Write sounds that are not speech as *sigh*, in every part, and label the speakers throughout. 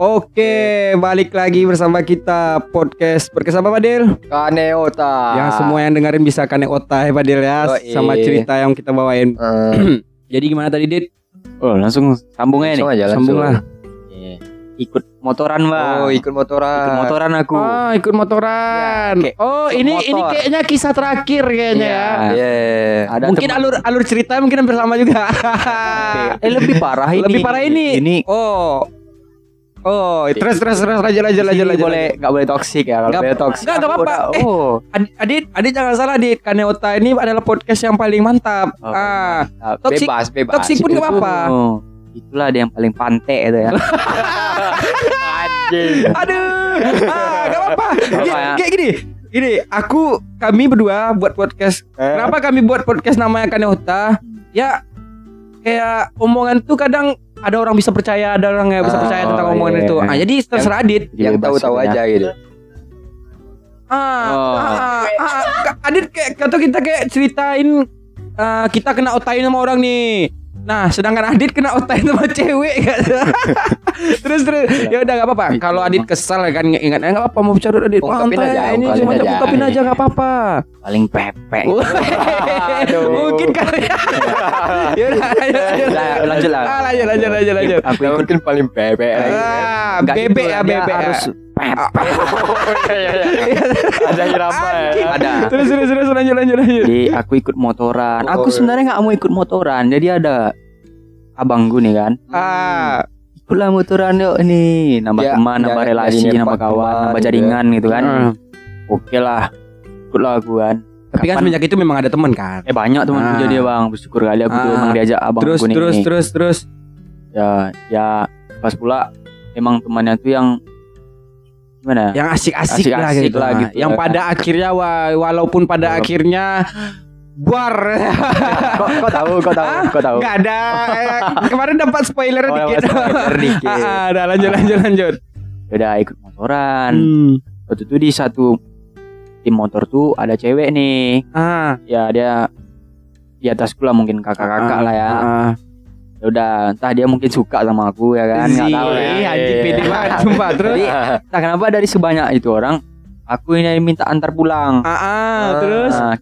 Speaker 1: Oke, balik lagi bersama kita podcast podcast apa Padil?
Speaker 2: Kaneota.
Speaker 1: Yang semua yang dengerin bisa kane otai Padil ya
Speaker 2: Yoi.
Speaker 1: sama cerita yang kita bawain.
Speaker 2: Eh, *clears throat*
Speaker 1: Jadi gimana tadi Dit?
Speaker 3: Oh langsung sambung aja nih.
Speaker 2: langsung aja langsung.
Speaker 1: Sambung lah.
Speaker 3: Iya. Ikut motoran bang.
Speaker 2: Oh, ikut motoran.
Speaker 3: Ikut motoran aku.
Speaker 1: Oh, ikut motoran.
Speaker 3: Ya, kayak
Speaker 1: oh, ini
Speaker 3: motor.
Speaker 1: ini kayaknya kisah terakhir kayaknya
Speaker 3: Iya.
Speaker 1: ya.
Speaker 2: Iya.
Speaker 3: Ada
Speaker 1: Mungkin
Speaker 3: teman-
Speaker 1: alur alur cerita mungkin hampir sama juga. *laughs*
Speaker 3: eh lebih parah ini.
Speaker 1: Lebih parah ini.
Speaker 3: Ini
Speaker 1: Oh. Oh, terus terus terus lanjut lanjut lanjut
Speaker 3: Sini
Speaker 1: lanjut.
Speaker 3: boleh nggak boleh toksik ya kalau boleh toksik.
Speaker 1: nggak, nggak
Speaker 3: aku
Speaker 1: apa-apa. Eh.
Speaker 3: Oh.
Speaker 1: Ad- Adit, Adit jangan salah Adit. Kaneota ini adalah podcast yang paling mantap.
Speaker 3: Oh,
Speaker 1: ah,
Speaker 3: mantap.
Speaker 1: toksik
Speaker 2: Bebas, bebas.
Speaker 1: toksik pun nggak apa-apa.
Speaker 3: Oh, *laughs* Itulah dia yang paling pantai itu ya. *laughs* Anjing.
Speaker 1: Aduh, ah, gak apa-apa.
Speaker 3: Apa
Speaker 1: Kayak,
Speaker 3: ya?
Speaker 1: gini, gini. Aku, kami berdua buat podcast.
Speaker 2: Eh.
Speaker 1: Kenapa kami buat podcast namanya Kaneota? Ya, kayak omongan tuh kadang ada orang bisa percaya, ada orang nggak bisa
Speaker 2: Ah,
Speaker 1: percaya tentang
Speaker 3: oh,
Speaker 1: omongan
Speaker 3: iya.
Speaker 1: itu. Ah, jadi terserah Adit.
Speaker 2: Yang tahu-tahu aja gitu.
Speaker 1: Ah,
Speaker 3: Oh.
Speaker 1: ah, ah, ah, Adit kayak kata kita kayak ceritain ah, kita kena otain sama orang nih. Nah, sedangkan Adit kena otain sama cewek kan. *laughs* terus terus ya udah gak apa-apa.
Speaker 3: Itu
Speaker 1: Kalau Adit kesal ya kan ingat eh, nggak apa-apa mau bicara Adit.
Speaker 2: Ungkapin
Speaker 1: Santai,
Speaker 2: aja,
Speaker 1: ini cuma
Speaker 2: aja.
Speaker 1: ungkapin aja nggak apa-apa.
Speaker 3: Paling pepek. *laughs*
Speaker 2: Aduh.
Speaker 1: Mungkin kali. *laughs* ya udah lanjut, lanjut.
Speaker 3: Lah.
Speaker 1: Ah, lanjut lanjut lanjut lanjut.
Speaker 3: Aku
Speaker 2: Mungkin paling bebek.
Speaker 1: Ah,
Speaker 3: gitu
Speaker 1: bebek
Speaker 3: lah,
Speaker 1: ya ya.
Speaker 2: Ada irama ya.
Speaker 3: Ada.
Speaker 1: Terus terus terus lanjut lanjut lanjut.
Speaker 3: Jadi aku ikut motoran.
Speaker 2: Oh.
Speaker 3: Aku sebenarnya nggak mau ikut motoran. Jadi ada abangku nih kan.
Speaker 1: Ah,
Speaker 3: Ikutlah motoran yuk ini nambah
Speaker 2: Ya,
Speaker 3: teman,
Speaker 2: ya,
Speaker 3: nambah
Speaker 2: ya,
Speaker 3: relasi,
Speaker 2: ini
Speaker 3: nambah kawan,
Speaker 2: teman
Speaker 3: nambah
Speaker 2: gitu
Speaker 3: jaringan gitu kan.
Speaker 1: Ah.
Speaker 3: Oke lah. Ikutlah aku kan.
Speaker 1: Tapi kan semenjak itu memang ada teman kan.
Speaker 3: eh banyak temanku
Speaker 1: Ah.
Speaker 3: jadi bang. Bersyukur kali aku tuh
Speaker 1: Ah.
Speaker 3: emang diajak abangku
Speaker 1: Terus
Speaker 3: nih.
Speaker 1: terus terus terus.
Speaker 3: Ya ya pas pula emang temannya tuh yang gimana?
Speaker 1: yang asik-asik lah
Speaker 3: Asik-asik
Speaker 1: gitu.
Speaker 3: lah
Speaker 1: Nah,
Speaker 3: gitu
Speaker 1: yang
Speaker 3: ya.
Speaker 1: pada akhirnya wa- walaupun pada
Speaker 3: Walaupun-
Speaker 1: akhirnya buar
Speaker 3: kok, kok tahu, kok tahu,
Speaker 1: Ah,
Speaker 3: kok tahu.
Speaker 1: nggak ada Eh, kemarin dapat spoiler
Speaker 3: Oh,
Speaker 1: dikit.
Speaker 3: spoiler dikit.
Speaker 1: Ah, *laughs* ah, udah lanjut lanjut lanjut.
Speaker 3: Udah ikut motoran.
Speaker 1: Hmm.
Speaker 3: Waktu itu di satu tim motor tuh ada cewek nih.
Speaker 1: Ah,
Speaker 3: Ya dia di atasku lah mungkin kakak-kakak
Speaker 1: ah,
Speaker 3: lah ya.
Speaker 1: ah.
Speaker 3: Ya udah, entah dia mungkin suka sama aku ya kan, nggak tahu ya.
Speaker 1: Ih, anjing pede banget *laughs* sumpah terus.
Speaker 3: Jadi, entah kenapa dari sebanyak itu orang, aku ini minta antar pulang.
Speaker 1: Ah, ah, terus
Speaker 3: Nah,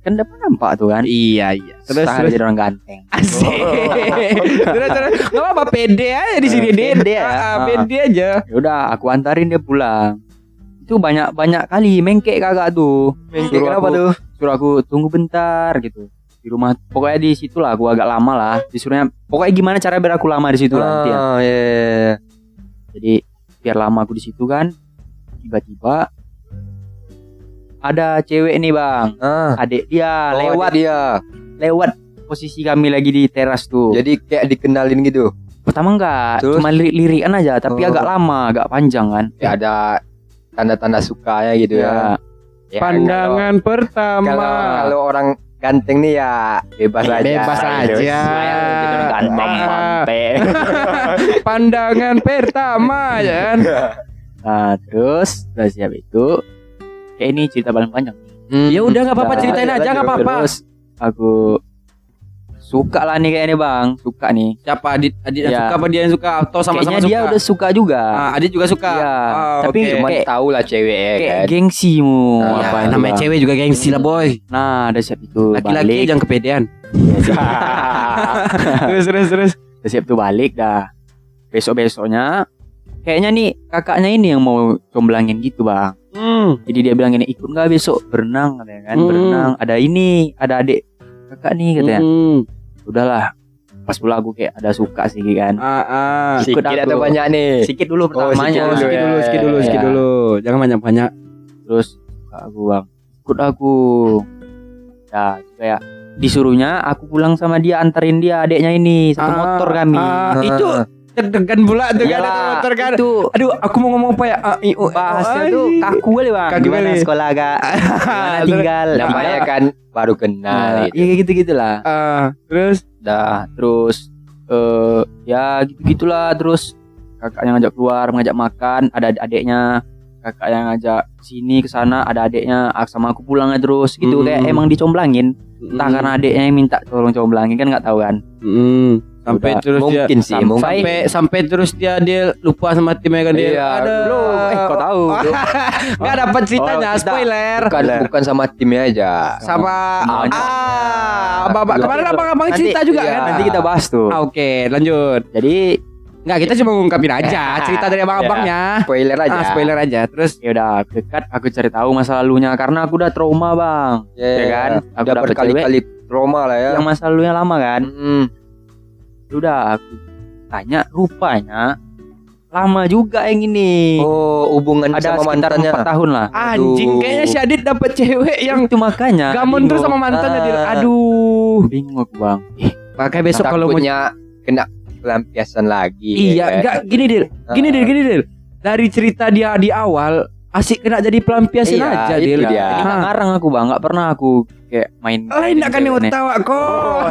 Speaker 3: kan dapat nampak tuh kan.
Speaker 1: iya iya. Terus
Speaker 3: Sah
Speaker 1: terus
Speaker 3: jadi orang ganteng.
Speaker 1: asik. *laughs* terus terus nggak apa-apa pede aja di sini Dit.
Speaker 3: Pede ya.
Speaker 1: Ah, ah,
Speaker 3: Ah.
Speaker 1: pede aja.
Speaker 3: Ya udah, aku antarin dia pulang. Itu banyak banyak kali mengkek kakak tuh.
Speaker 2: Mengkek
Speaker 3: Suruh
Speaker 2: kenapa
Speaker 3: aku-
Speaker 2: tuh?
Speaker 3: Suruh aku tunggu bentar gitu. Di rumah pokoknya di situ lah aku agak lama lah. Disuruhnya pokoknya gimana cara biar aku lama di situ lah nanti ya.
Speaker 2: Ah, iya, iya, iya.
Speaker 3: Jadi biar lama aku di situ kan. Tiba-tiba ada cewek nih bang,
Speaker 2: Ah,
Speaker 3: adik dia
Speaker 2: oh,
Speaker 3: lewat
Speaker 2: ada dia.
Speaker 3: lewat posisi kami lagi di teras tuh.
Speaker 2: Jadi kayak dikenalin gitu.
Speaker 3: Pertama enggak,
Speaker 2: Terus?
Speaker 3: cuma lirik-lirikan aja, tapi
Speaker 2: Oh.
Speaker 3: agak lama, agak panjang kan.
Speaker 2: Ya ada tanda-tanda sukanya gitu ya. Ya,
Speaker 1: Pandangan
Speaker 2: Kalau,
Speaker 1: pertama.
Speaker 2: kalau, kalau orang ganteng nih ya bebas aja.
Speaker 1: Bebas
Speaker 2: gitu.
Speaker 1: aja.
Speaker 3: Orang ganteng,
Speaker 1: Ah.
Speaker 3: mantep. *laughs*
Speaker 1: Pandangan pertama ya kan.
Speaker 3: Nah, terus udah siap itu. Kayak ini cerita paling panjang.
Speaker 2: Hmm.
Speaker 1: Ya udah nggak apa-apa
Speaker 3: Nah,
Speaker 1: ceritain aja nggak apa-apa.
Speaker 3: Aku suka lah nih kayaknya bang, suka nih.
Speaker 1: Siapa Adit? Adit
Speaker 3: Ya.
Speaker 1: suka apa dia yang suka atau sama-sama suka?
Speaker 3: dia udah suka juga.
Speaker 1: Ah, Adit juga suka.
Speaker 3: Iya.
Speaker 1: Ah,
Speaker 3: Tapi.
Speaker 2: Cuman
Speaker 3: kayak-
Speaker 2: tahu lah cewek ya
Speaker 3: Kayak
Speaker 2: kan.
Speaker 3: gengsi mu
Speaker 2: Ah,
Speaker 1: Ya,
Speaker 3: apa itu,
Speaker 1: namanya cewek juga gengsi lah boy.
Speaker 3: Nah, ada siap itu
Speaker 1: Laki-laki
Speaker 3: balik.
Speaker 1: jangan kepedean. *laughs* Terus terus terus.
Speaker 3: Udah siap tuh balik dah. Besok besoknya kayaknya nih kakaknya ini yang mau comblangin gitu bang.
Speaker 1: Hmm.
Speaker 3: Jadi dia bilang ini ikut nggak besok berenang katanya kan
Speaker 1: Hmm.
Speaker 3: berenang. Ada ini ada adik kakak nih katanya.
Speaker 1: Hmm.
Speaker 3: Udahlah. Pas pula aku kayak ada suka sih kan.
Speaker 1: Ah, ah.
Speaker 2: Sedikit
Speaker 3: aku.
Speaker 2: atau banyak nih?
Speaker 3: Sedikit dulu
Speaker 2: Oh,
Speaker 3: pertamanya.
Speaker 1: Oh,
Speaker 2: dulu
Speaker 1: sedikit
Speaker 2: ya.
Speaker 1: dulu, sedikit dulu,
Speaker 3: Iya.
Speaker 1: dulu. Jangan banyak-banyak.
Speaker 3: Terus suka aku bang. Ikut aku. Ya kayak disuruhnya aku pulang sama dia anterin dia adiknya ini satu
Speaker 1: Ah,
Speaker 3: motor kami.
Speaker 1: ah, itu deg-degan pula tuh kan ada motor kan.
Speaker 3: Itu
Speaker 1: Aduh, aku mau ngomong apa ya? Ah, i, u,
Speaker 3: bahasnya
Speaker 1: ai.
Speaker 3: tuh kaku kali bang.
Speaker 1: Kaku
Speaker 3: Gimana sekolah agak *laughs* Gimana tinggal.
Speaker 2: Namanya kan baru kenal
Speaker 3: iya gitu gitulah.
Speaker 1: Ah, terus
Speaker 3: Dah terus eh ya gitu gitulah terus kakaknya ngajak keluar ngajak makan ada adiknya kakak yang ngajak sini ke sana ada adiknya ah, sama aku pulangnya terus gitu
Speaker 1: Mm.
Speaker 3: kayak emang dicomblangin entah karena adiknya yang minta tolong comblangin kan nggak tahu kan
Speaker 1: Hmm. Sampai
Speaker 3: Udah.
Speaker 1: terus dia
Speaker 2: mungkin sih,
Speaker 3: sampai-
Speaker 2: mungkin.
Speaker 1: sampai sampai terus dia dia lupa sama timnya kan dia.
Speaker 2: Iya,
Speaker 3: belum. Eh, kau tahu. *laughs*
Speaker 1: Enggak dapat ceritanya,
Speaker 3: Oh,
Speaker 1: spoiler.
Speaker 2: Bukan bukan sama timnya aja.
Speaker 1: Sama
Speaker 3: Semuanya.
Speaker 1: ah, abang-abang
Speaker 2: Nanti-
Speaker 1: kemarin abang-abang
Speaker 3: nanti-
Speaker 1: cerita juga
Speaker 2: iya.
Speaker 1: kan?
Speaker 3: Nanti kita bahas tuh.
Speaker 1: Ah, Oke, lanjut.
Speaker 3: Jadi
Speaker 1: Enggak, kita cuma ngungkapin *laughs* aja cerita dari abang-abangnya.
Speaker 2: Spoiler aja.
Speaker 1: Ah, spoiler aja. Terus
Speaker 3: ya udah dekat aku cari tahu masa lalunya karena aku udah trauma bang.
Speaker 2: Ya,
Speaker 3: Ya kan? Aku
Speaker 2: Udah berkali-kali trauma lah ya.
Speaker 3: Yang masa lalunya lama kan.
Speaker 2: Mm.
Speaker 3: Ya Udah aku tanya rupanya lama juga yang ini.
Speaker 2: Oh, hubungan
Speaker 3: Ada
Speaker 2: sama
Speaker 3: sekitar
Speaker 2: mantannya.
Speaker 3: empat tahun lah.
Speaker 1: anjing kayaknya si Adit dapet cewek yang
Speaker 3: itu makanya
Speaker 1: gamon terus sama mantannya dia.
Speaker 2: Ah.
Speaker 1: Aduh.
Speaker 3: bingung bang. Eh,
Speaker 1: Makanya besok kalau mau
Speaker 2: Takutnya kena pelampiasan lagi.
Speaker 1: Iya,
Speaker 2: ya
Speaker 1: enggak gini Dil. Gini Dil, gini Dil. Dari cerita dia di awal asik kena jadi pelampiasan
Speaker 2: Iya,
Speaker 1: aja
Speaker 2: itu dia.
Speaker 3: Nggak
Speaker 1: Ah.
Speaker 3: ngarang aku bang, nggak pernah aku kayak main.
Speaker 1: Lain nak kan yang otawa kok.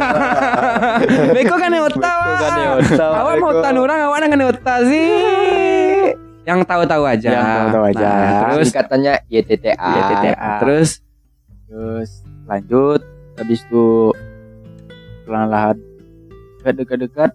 Speaker 1: *laughs* Beko kan yang.
Speaker 2: Beko kan
Speaker 1: Awak mau
Speaker 2: Beko.
Speaker 1: tan orang awak nak kan sih. *laughs* Yang tahu-tahu aja.
Speaker 3: Yang tahu-tahu aja.
Speaker 1: Nah, terus
Speaker 2: Singkatannya YTTA.
Speaker 3: YTTA.
Speaker 1: terus
Speaker 3: Terus lanjut, habis itu perlahan-lahan dekat-dekat-dekat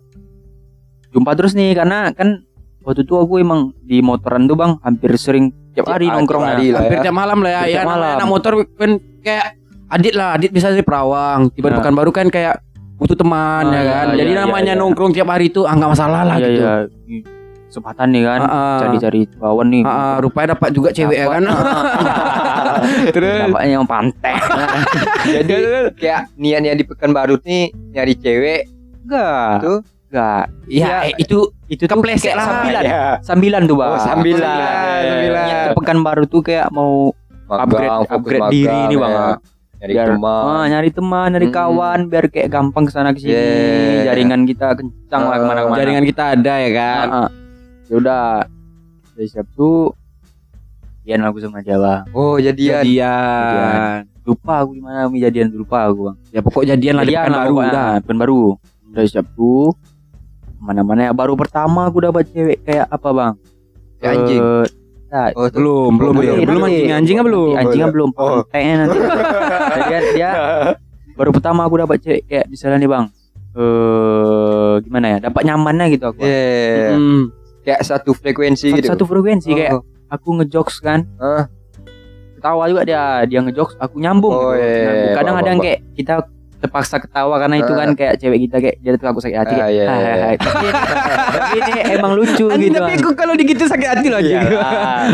Speaker 3: jumpa terus nih karena kan waktu itu aku emang di motoran tuh bang hampir sering tiap hari
Speaker 2: Tiap
Speaker 3: nongkrongnya.
Speaker 2: hari lah
Speaker 1: hampir
Speaker 2: ya.
Speaker 1: tiap malam lah ya. Ya
Speaker 3: tiap malam.
Speaker 1: anak motor kan kayak Adit lah, Adit bisa dari Perawang, tiba
Speaker 3: Nah.
Speaker 1: pekan baru kan kayak butuh teman
Speaker 3: Ah,
Speaker 1: ya
Speaker 3: iya,
Speaker 1: kan.
Speaker 3: iya,
Speaker 1: Jadi
Speaker 3: iya,
Speaker 1: namanya
Speaker 3: iya.
Speaker 1: nongkrong tiap hari itu ah nggak masalah lah
Speaker 3: Iya
Speaker 1: gitu.
Speaker 3: iya. Ih, Kesempatan nih kan,
Speaker 1: Ah, ah.
Speaker 3: cari-cari kawan nih.
Speaker 1: Ah, ah, rupanya dapat juga cewek ya kan. *laughs* Terus
Speaker 3: Dapatnya yang pantai. *laughs*
Speaker 2: Jadi kayak niatnya di Pekanbaru nih nyari cewek.
Speaker 3: Enggak.
Speaker 2: Tuh.
Speaker 3: Enggak.
Speaker 1: ya itu
Speaker 3: Itu tuh
Speaker 1: Kepleset
Speaker 3: kayak
Speaker 1: lah.
Speaker 3: sambilan.
Speaker 2: Ya.
Speaker 3: Sambilan tuh, Bang.
Speaker 2: Oh, sambilan.
Speaker 1: Sambilan, sambilan.
Speaker 3: Niat ke Pekanbaru tuh kayak mau upgrade
Speaker 2: Magang, fokus
Speaker 3: upgrade
Speaker 2: magang,
Speaker 3: diri nih, Bang.
Speaker 2: ya. Nyari
Speaker 3: Biar-
Speaker 2: teman.
Speaker 3: Ah, nyari teman, nyari
Speaker 2: Hmm.
Speaker 3: kawan biar kayak gampang ke sana ke sini.
Speaker 2: Yeah.
Speaker 3: Jaringan kita kencang lah
Speaker 2: Ah,
Speaker 3: ke mana-mana.
Speaker 1: jaringan kita ada ya kan.
Speaker 3: Ah, ah. Ya udah. Dari siap tuh Jadian aku sama dia bang
Speaker 2: Oh, jadian.
Speaker 1: Jadian.
Speaker 3: Lupa aku gimana kami jadian lupa aku bang
Speaker 1: Ya pokok jadian lah di
Speaker 3: Jadian
Speaker 1: baru
Speaker 3: pokoknya,
Speaker 1: udah.
Speaker 3: Pekan baru Dari siap tuh Mana-mana ya Baru pertama aku dapat cewek kayak apa bang
Speaker 2: Kayak anjing.
Speaker 3: Eh, nah,
Speaker 2: Oh.
Speaker 1: Belum, belum, belum, belum
Speaker 3: nanti.
Speaker 1: anjing anjingnya belum.
Speaker 3: Nanti anjingnya belum
Speaker 2: Oh.
Speaker 3: Pantainya nanti *laughs* Jadi kan dia Baru pertama aku dapat cewek kayak misalnya nih bang eh gimana ya dapat nyamannya gitu aku
Speaker 2: Yeah.
Speaker 1: Hmm.
Speaker 2: Kayak satu frekuensi
Speaker 3: satu,
Speaker 2: gitu.
Speaker 3: satu frekuensi kayak
Speaker 2: Oh.
Speaker 3: aku ngejokes kan
Speaker 2: Ah.
Speaker 3: ketawa juga dia dia ngejokes aku nyambung
Speaker 2: Oh,
Speaker 3: gitu.
Speaker 2: iya, iya,
Speaker 3: Nyambung. kadang ada yang kayak kita terpaksa ketawa karena itu
Speaker 2: Ah.
Speaker 3: kan kayak cewek kita kayak dia tuh aku sakit hati
Speaker 2: Ah,
Speaker 3: kayak
Speaker 2: iya, iya,
Speaker 3: "Hai, hai, hai." tapi, tapi ini emang lucu gitu
Speaker 1: tapi aku kalau digitu sakit hati loh anjing.
Speaker 3: Iya.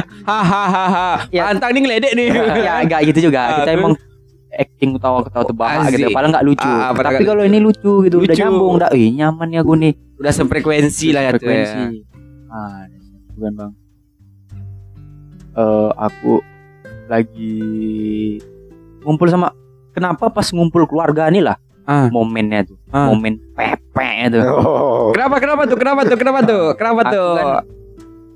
Speaker 3: *laughs*
Speaker 1: Hahaha.
Speaker 3: Ya.
Speaker 1: Antang nih ngeledek nih.
Speaker 3: ya enggak gitu juga
Speaker 1: Ah,
Speaker 3: kita emang acting ketawa-ketawa terbahak
Speaker 1: Asik.
Speaker 3: gitu padahal nggak lucu
Speaker 1: Ah, padahal
Speaker 3: tapi kalau ini lucu gitu udah
Speaker 1: Lucu.
Speaker 3: nyambung udah ih nyaman ya aku nih
Speaker 1: Udah sefrekuensi lah ya tuh.
Speaker 3: frekuensi
Speaker 1: ya.
Speaker 3: ah bukan bang eh aku lagi ngumpul sama kenapa pas ngumpul keluarga nih lah
Speaker 1: Ah.
Speaker 3: momennya tuh
Speaker 1: Ah.
Speaker 3: momen pepe itu
Speaker 2: Oh.
Speaker 1: Kenapa kenapa tuh? Kenapa tuh? Kenapa tuh? Kenapa
Speaker 3: Aku
Speaker 1: tuh?
Speaker 3: kan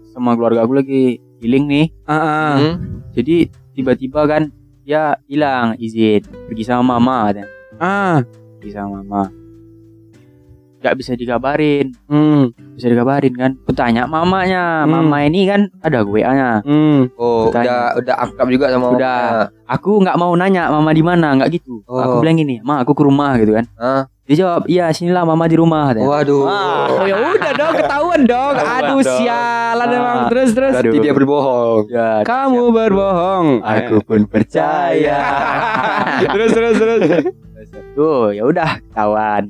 Speaker 3: sama keluarga aku lagi healing nih
Speaker 1: Ah, ah.
Speaker 2: Hmm.
Speaker 3: jadi tiba-tiba kan dia hilang izin pergi sama mama katanya
Speaker 1: Ah.
Speaker 3: pergi sama mama nggak bisa dikabarin
Speaker 1: Hmm.
Speaker 3: bisa dikabarin kan aku tanya mamanya
Speaker 1: Hmm.
Speaker 3: mama ini kan ada WA nya
Speaker 1: Hmm.
Speaker 2: Oh,
Speaker 3: Tanya.
Speaker 2: udah udah akrab juga sama
Speaker 3: Udah.
Speaker 2: mamanya.
Speaker 3: aku nggak mau nanya mama di mana nggak gitu
Speaker 2: Oh.
Speaker 3: aku bilang gini ma aku ke rumah gitu kan
Speaker 2: Hah?
Speaker 3: dia jawab iya sinilah mama di rumah katanya.
Speaker 2: Waduh.
Speaker 1: Oh ya udah dong ketahuan dong. Aduh sialan
Speaker 3: Ah.
Speaker 1: emang terus terus.
Speaker 3: Aduh.
Speaker 2: Dia berbohong.
Speaker 3: Ya,
Speaker 1: Kamu berbohong.
Speaker 3: aku pun percaya *laughs*
Speaker 1: terus terus terus. *laughs*
Speaker 3: tuh ya udah ketahuan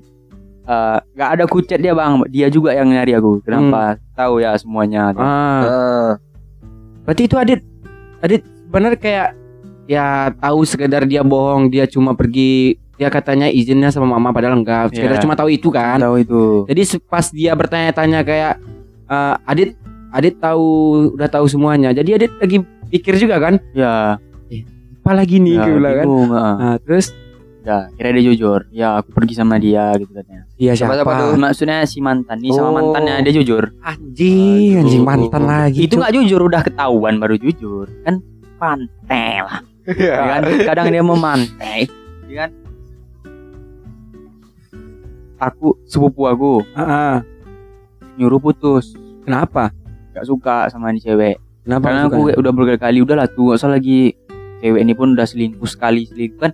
Speaker 3: Eh, nggak ada kucet dia bang dia juga yang nyari aku kenapa tahu ya semuanya
Speaker 1: Ah.
Speaker 2: Ah.
Speaker 1: Berarti itu Adit Adit bener kayak ya tahu sekedar dia bohong, dia cuma pergi dia katanya izinnya sama mama padahal enggak. Sekedar
Speaker 3: Iya.
Speaker 1: cuma tahu itu kan.
Speaker 3: tahu itu
Speaker 1: Jadi pas dia bertanya-tanya kayak eh, Adit Adit tahu udah tahu semuanya. Jadi Adit lagi pikir juga kan,
Speaker 3: ya,
Speaker 1: apa lagi nih
Speaker 3: ya
Speaker 1: gitu bilang kan.
Speaker 3: ah.
Speaker 1: Nah, terus
Speaker 3: ya kira dia jujur ya aku pergi sama dia gitu katanya
Speaker 1: iya
Speaker 2: Sama
Speaker 1: siapa?
Speaker 2: siapa tuh?
Speaker 3: maksudnya si mantan nih sama
Speaker 2: Oh.
Speaker 3: mantannya dia jujur
Speaker 1: Anjing, anjing mantan lagi.
Speaker 3: itu nggak jujur udah ketahuan baru jujur kan pantai lah
Speaker 2: Iya.
Speaker 3: ya kan kadang dia memantai ya kan aku sepupu aku
Speaker 1: Heeh.
Speaker 3: nyuruh putus
Speaker 1: Kenapa?
Speaker 3: gak suka sama ini cewek
Speaker 1: Kenapa?
Speaker 3: karena aku udah berkali-kali udah lah tuh gak usah lagi cewek ini pun udah selingkuh sekali selingkuh kan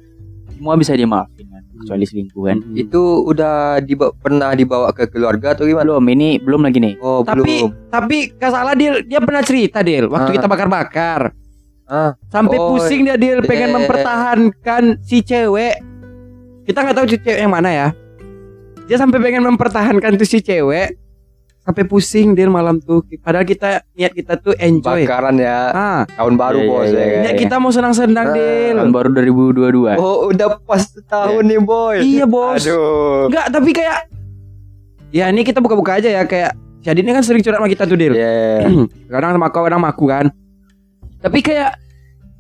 Speaker 3: semua bisa dia maafin kan kecuali selingkuh kan
Speaker 1: Hmm.
Speaker 2: Itu udah diba- pernah dibawa ke keluarga atau gimana?
Speaker 3: belum ini belum lagi nih
Speaker 2: Oh,
Speaker 1: Tapi
Speaker 2: belum.
Speaker 1: tapi gak salah Dil, dia pernah cerita Dil waktu
Speaker 2: Ah.
Speaker 1: kita bakar-bakar.
Speaker 2: Ah.
Speaker 1: Sampai
Speaker 2: Oh,
Speaker 1: pusing dia Dil pengen
Speaker 2: eh.
Speaker 1: mempertahankan si cewek. Kita nggak tahu si cewek yang mana ya. Dia sampai pengen mempertahankan tuh si cewek. Sampai pusing Dil malam tuh. Padahal kita niat kita tuh enjoy.
Speaker 2: Bakaran ya.
Speaker 1: Ah,
Speaker 2: Tahun baru
Speaker 3: Iya,
Speaker 2: bos
Speaker 3: iya,
Speaker 2: ya
Speaker 3: iya.
Speaker 2: kan?
Speaker 1: niat kita mau senang-senang
Speaker 2: Ah.
Speaker 1: Dil.
Speaker 3: tahun baru 2022
Speaker 2: Oh, udah pas tahun nih, boy.
Speaker 1: Iya bos.
Speaker 2: Aduh.
Speaker 1: Enggak, tapi kayak Ya ini kita buka-buka aja ya kayak Si Adit ini kan sering curhat sama kita tuh Dil.
Speaker 2: Yeah. *clears throat*
Speaker 1: kadang sama kau kadang sama aku kan tapi kayak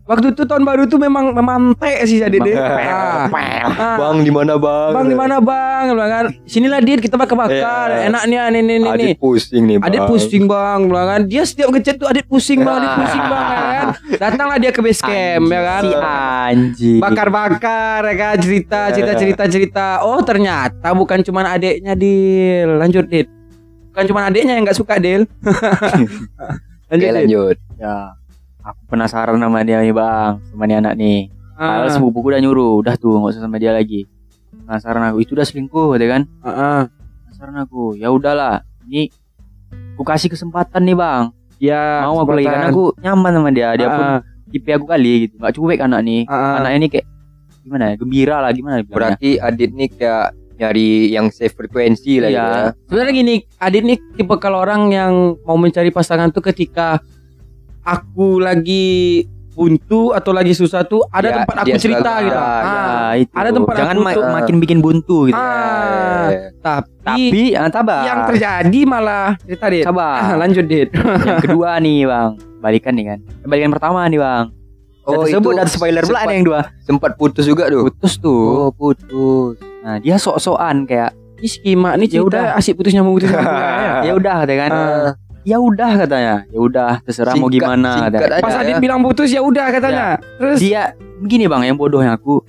Speaker 1: waktu itu tahun baru tuh memang memantai sih jadi deh ah, ah,
Speaker 2: Bang di mana, Bang?
Speaker 1: bang di mana bang? Bilang kan sinilah dit kita bakar bakar.
Speaker 2: Iya.
Speaker 1: enaknya nih nih nih
Speaker 2: Adit pusing nih, Bang.
Speaker 1: Adit pusing bang. Bilang kan dia setiap ngechat tuh Adit pusing bang Adit pusing bang ya kan. *laughs* Datanglah dia ke base camp ya kan.
Speaker 3: Si anjing.
Speaker 1: Bakar-bakar ya kan cerita cerita cerita cerita. Oh ternyata bukan cuma adiknya Dil. Lanjut Dit. Bukan cuma adiknya yang nggak suka Dil. *laughs*
Speaker 2: Oke,
Speaker 1: lanjut Dit.
Speaker 2: lanjut.
Speaker 3: ya aku penasaran sama dia nih bang. Sama nih anak nih.
Speaker 1: Ah,
Speaker 3: Padahal sepupuku udah nyuruh. Udah tuh nggak usah sama dia lagi. Penasaran aku. Itu udah selingkuh ya kan?
Speaker 1: Ah, ah.
Speaker 3: penasaran aku. Ya udahlah. Ini aku kasih kesempatan nih bang.
Speaker 1: Ya,
Speaker 3: mau aku lagi karena aku nyaman sama dia. Dia pun
Speaker 1: Ah,
Speaker 3: tipe aku kali gitu. Nggak cuek anak nih.
Speaker 1: Ah, ah.
Speaker 3: anaknya ini kayak gimana ya? Gembira lah gimana bilangnya.
Speaker 2: Berarti Adit nih kayak nyari yang safe frekuensi lah
Speaker 3: Iya.
Speaker 2: gitu ya.
Speaker 1: Sebenarnya gini, Adit nih tipe kalau orang yang mau mencari pasangan tuh ketika aku lagi buntu atau lagi susah tuh ada
Speaker 2: Dia-
Speaker 1: tempat aku cerita
Speaker 2: selalu-
Speaker 1: gitu.
Speaker 2: Ah,
Speaker 1: Ah,
Speaker 3: Nah, itu.
Speaker 1: ada tempat
Speaker 3: jangan
Speaker 1: aku
Speaker 3: ma-
Speaker 1: tuh-
Speaker 3: makin bikin buntu gitu
Speaker 1: Ah,
Speaker 2: Eh,
Speaker 1: tapi,
Speaker 3: tapi ah, sabar
Speaker 1: yang terjadi malah cerita Dit. Ah,
Speaker 3: sabar
Speaker 1: lanjut Dit.
Speaker 3: yang *laughs* kedua nih bang balikan nih kan balikan pertama nih bang
Speaker 2: Oh,
Speaker 3: oh tersebut
Speaker 2: itu
Speaker 3: dan spoiler pula yang dua
Speaker 2: sempat putus juga tuh.
Speaker 3: putus tuh
Speaker 2: Oh, putus.
Speaker 3: nah dia sok-sokan kayak
Speaker 1: Ini skema nih
Speaker 3: Ya udah.
Speaker 1: asik putus nyambung putus nyambung *laughs* ya.
Speaker 3: ya udah katanya kan
Speaker 1: Ah.
Speaker 3: Ya udah katanya ya udah terserah mau
Speaker 2: Singkat-
Speaker 3: gimana
Speaker 2: singkat
Speaker 3: katanya.
Speaker 2: aja
Speaker 1: Pas
Speaker 2: ya.
Speaker 1: Adit bilang putus ya udah katanya. Terus
Speaker 3: dia begini bang yang bodohnya aku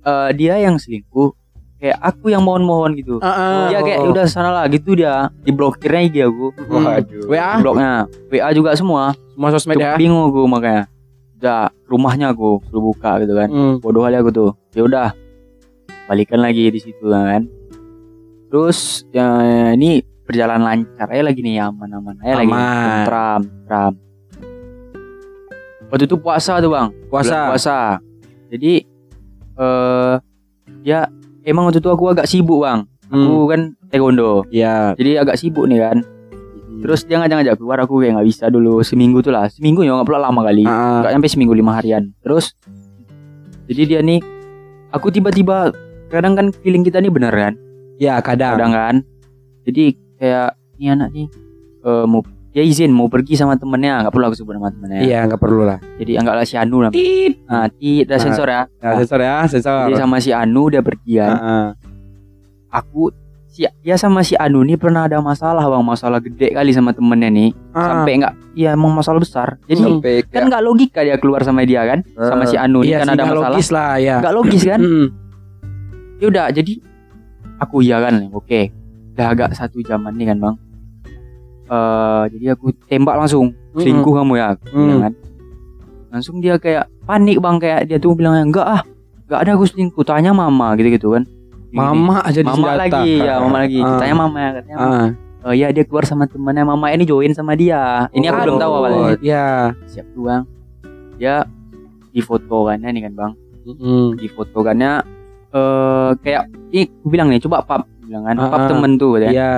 Speaker 3: eh, dia yang selingkuh kayak aku yang mohon-mohon gitu
Speaker 1: Ah, ah.
Speaker 3: dia kayak "Ya udah sana lah gitu dia diblokirnya IG aku
Speaker 1: Hmm.
Speaker 2: Waduh.
Speaker 1: WA
Speaker 3: bloknya WA juga semua
Speaker 1: semua sosmed ya.
Speaker 3: Bingung aku makanya udah rumahnya aku suruh buka gitu kan
Speaker 1: Hmm.
Speaker 3: bodoh kali aku tuh ya udah balikan lagi di situ kan terus ya ini berjalan lancar. Aja lagi nih aman-aman aja lagi
Speaker 1: Aman.
Speaker 3: tentram tentram waktu itu puasa tuh bang. Bulan
Speaker 1: Puasa.
Speaker 3: puasa jadi eh ya emang waktu itu aku agak sibuk bang.
Speaker 1: Hmm.
Speaker 3: aku kan taekwondo.
Speaker 1: Ya.
Speaker 3: jadi agak sibuk nih kan. Terus dia ngajak-ngajak keluar aku kayak nggak bisa dulu. Seminggu tuh lah. Seminggu ya nggak pula lama kali.
Speaker 1: Ah, ah.
Speaker 3: nggak sampai seminggu lima harian. Terus jadi dia nih aku tiba-tiba kadang kan feeling kita nih bener kan.
Speaker 1: Ya kadang.
Speaker 3: kadang kan. Jadi kayak ini anak nih eh, mau dia izin mau pergi sama temennya nggak perlu aku sebut nama temennya
Speaker 1: Iya nggak perlu lah.
Speaker 3: jadi anggaplah si Anu lah
Speaker 1: Tit.
Speaker 3: nah ti ada
Speaker 1: Ah.
Speaker 3: sensor ya
Speaker 1: Ya, sensor ya, sensor.
Speaker 3: jadi sama si Anu dia pergi kan
Speaker 1: Ah, ah.
Speaker 3: aku si dia sama si Anu nih pernah ada masalah bang masalah gede kali sama temennya nih
Speaker 1: Ah.
Speaker 3: sampai nggak iya emang masalah besar jadi
Speaker 2: Sampai
Speaker 3: kan nggak logika dia keluar sama dia kan sama si Anu nih
Speaker 1: Iya
Speaker 3: kan ada
Speaker 1: nggak
Speaker 3: masalah
Speaker 1: logis lah ya.
Speaker 3: nggak logis kan ya udah jadi aku iya kan oke udah agak satu jaman nih kan bang. Eh jadi aku tembak langsung. Selingkuh kamu ya? Aku
Speaker 1: Mm.
Speaker 3: bilang kan? Langsung dia kayak panik bang. Kayak dia tuh bilang enggak ah enggak ada aku selingkuh. Tanya mama gitu gitu kan. Gini,
Speaker 1: Mama aja di
Speaker 3: mama
Speaker 1: senjata.
Speaker 3: lagi ya mama lagi.
Speaker 1: Ah.
Speaker 3: tanya mama ya katanya
Speaker 1: Ah.
Speaker 3: oh iya dia keluar sama temannya mama ini join sama dia. Ini aku belum tahu
Speaker 1: Oh,
Speaker 3: awalnya
Speaker 1: Ya.
Speaker 3: siap tuh bang. Dia di foto kannya nih kan bang.
Speaker 1: Mm-mm.
Speaker 3: di foto kannya eh kayak ini aku bilang nih coba pap bilang kan
Speaker 1: Ah,
Speaker 3: pap
Speaker 1: ah.
Speaker 3: temen tuh ya
Speaker 1: Iya.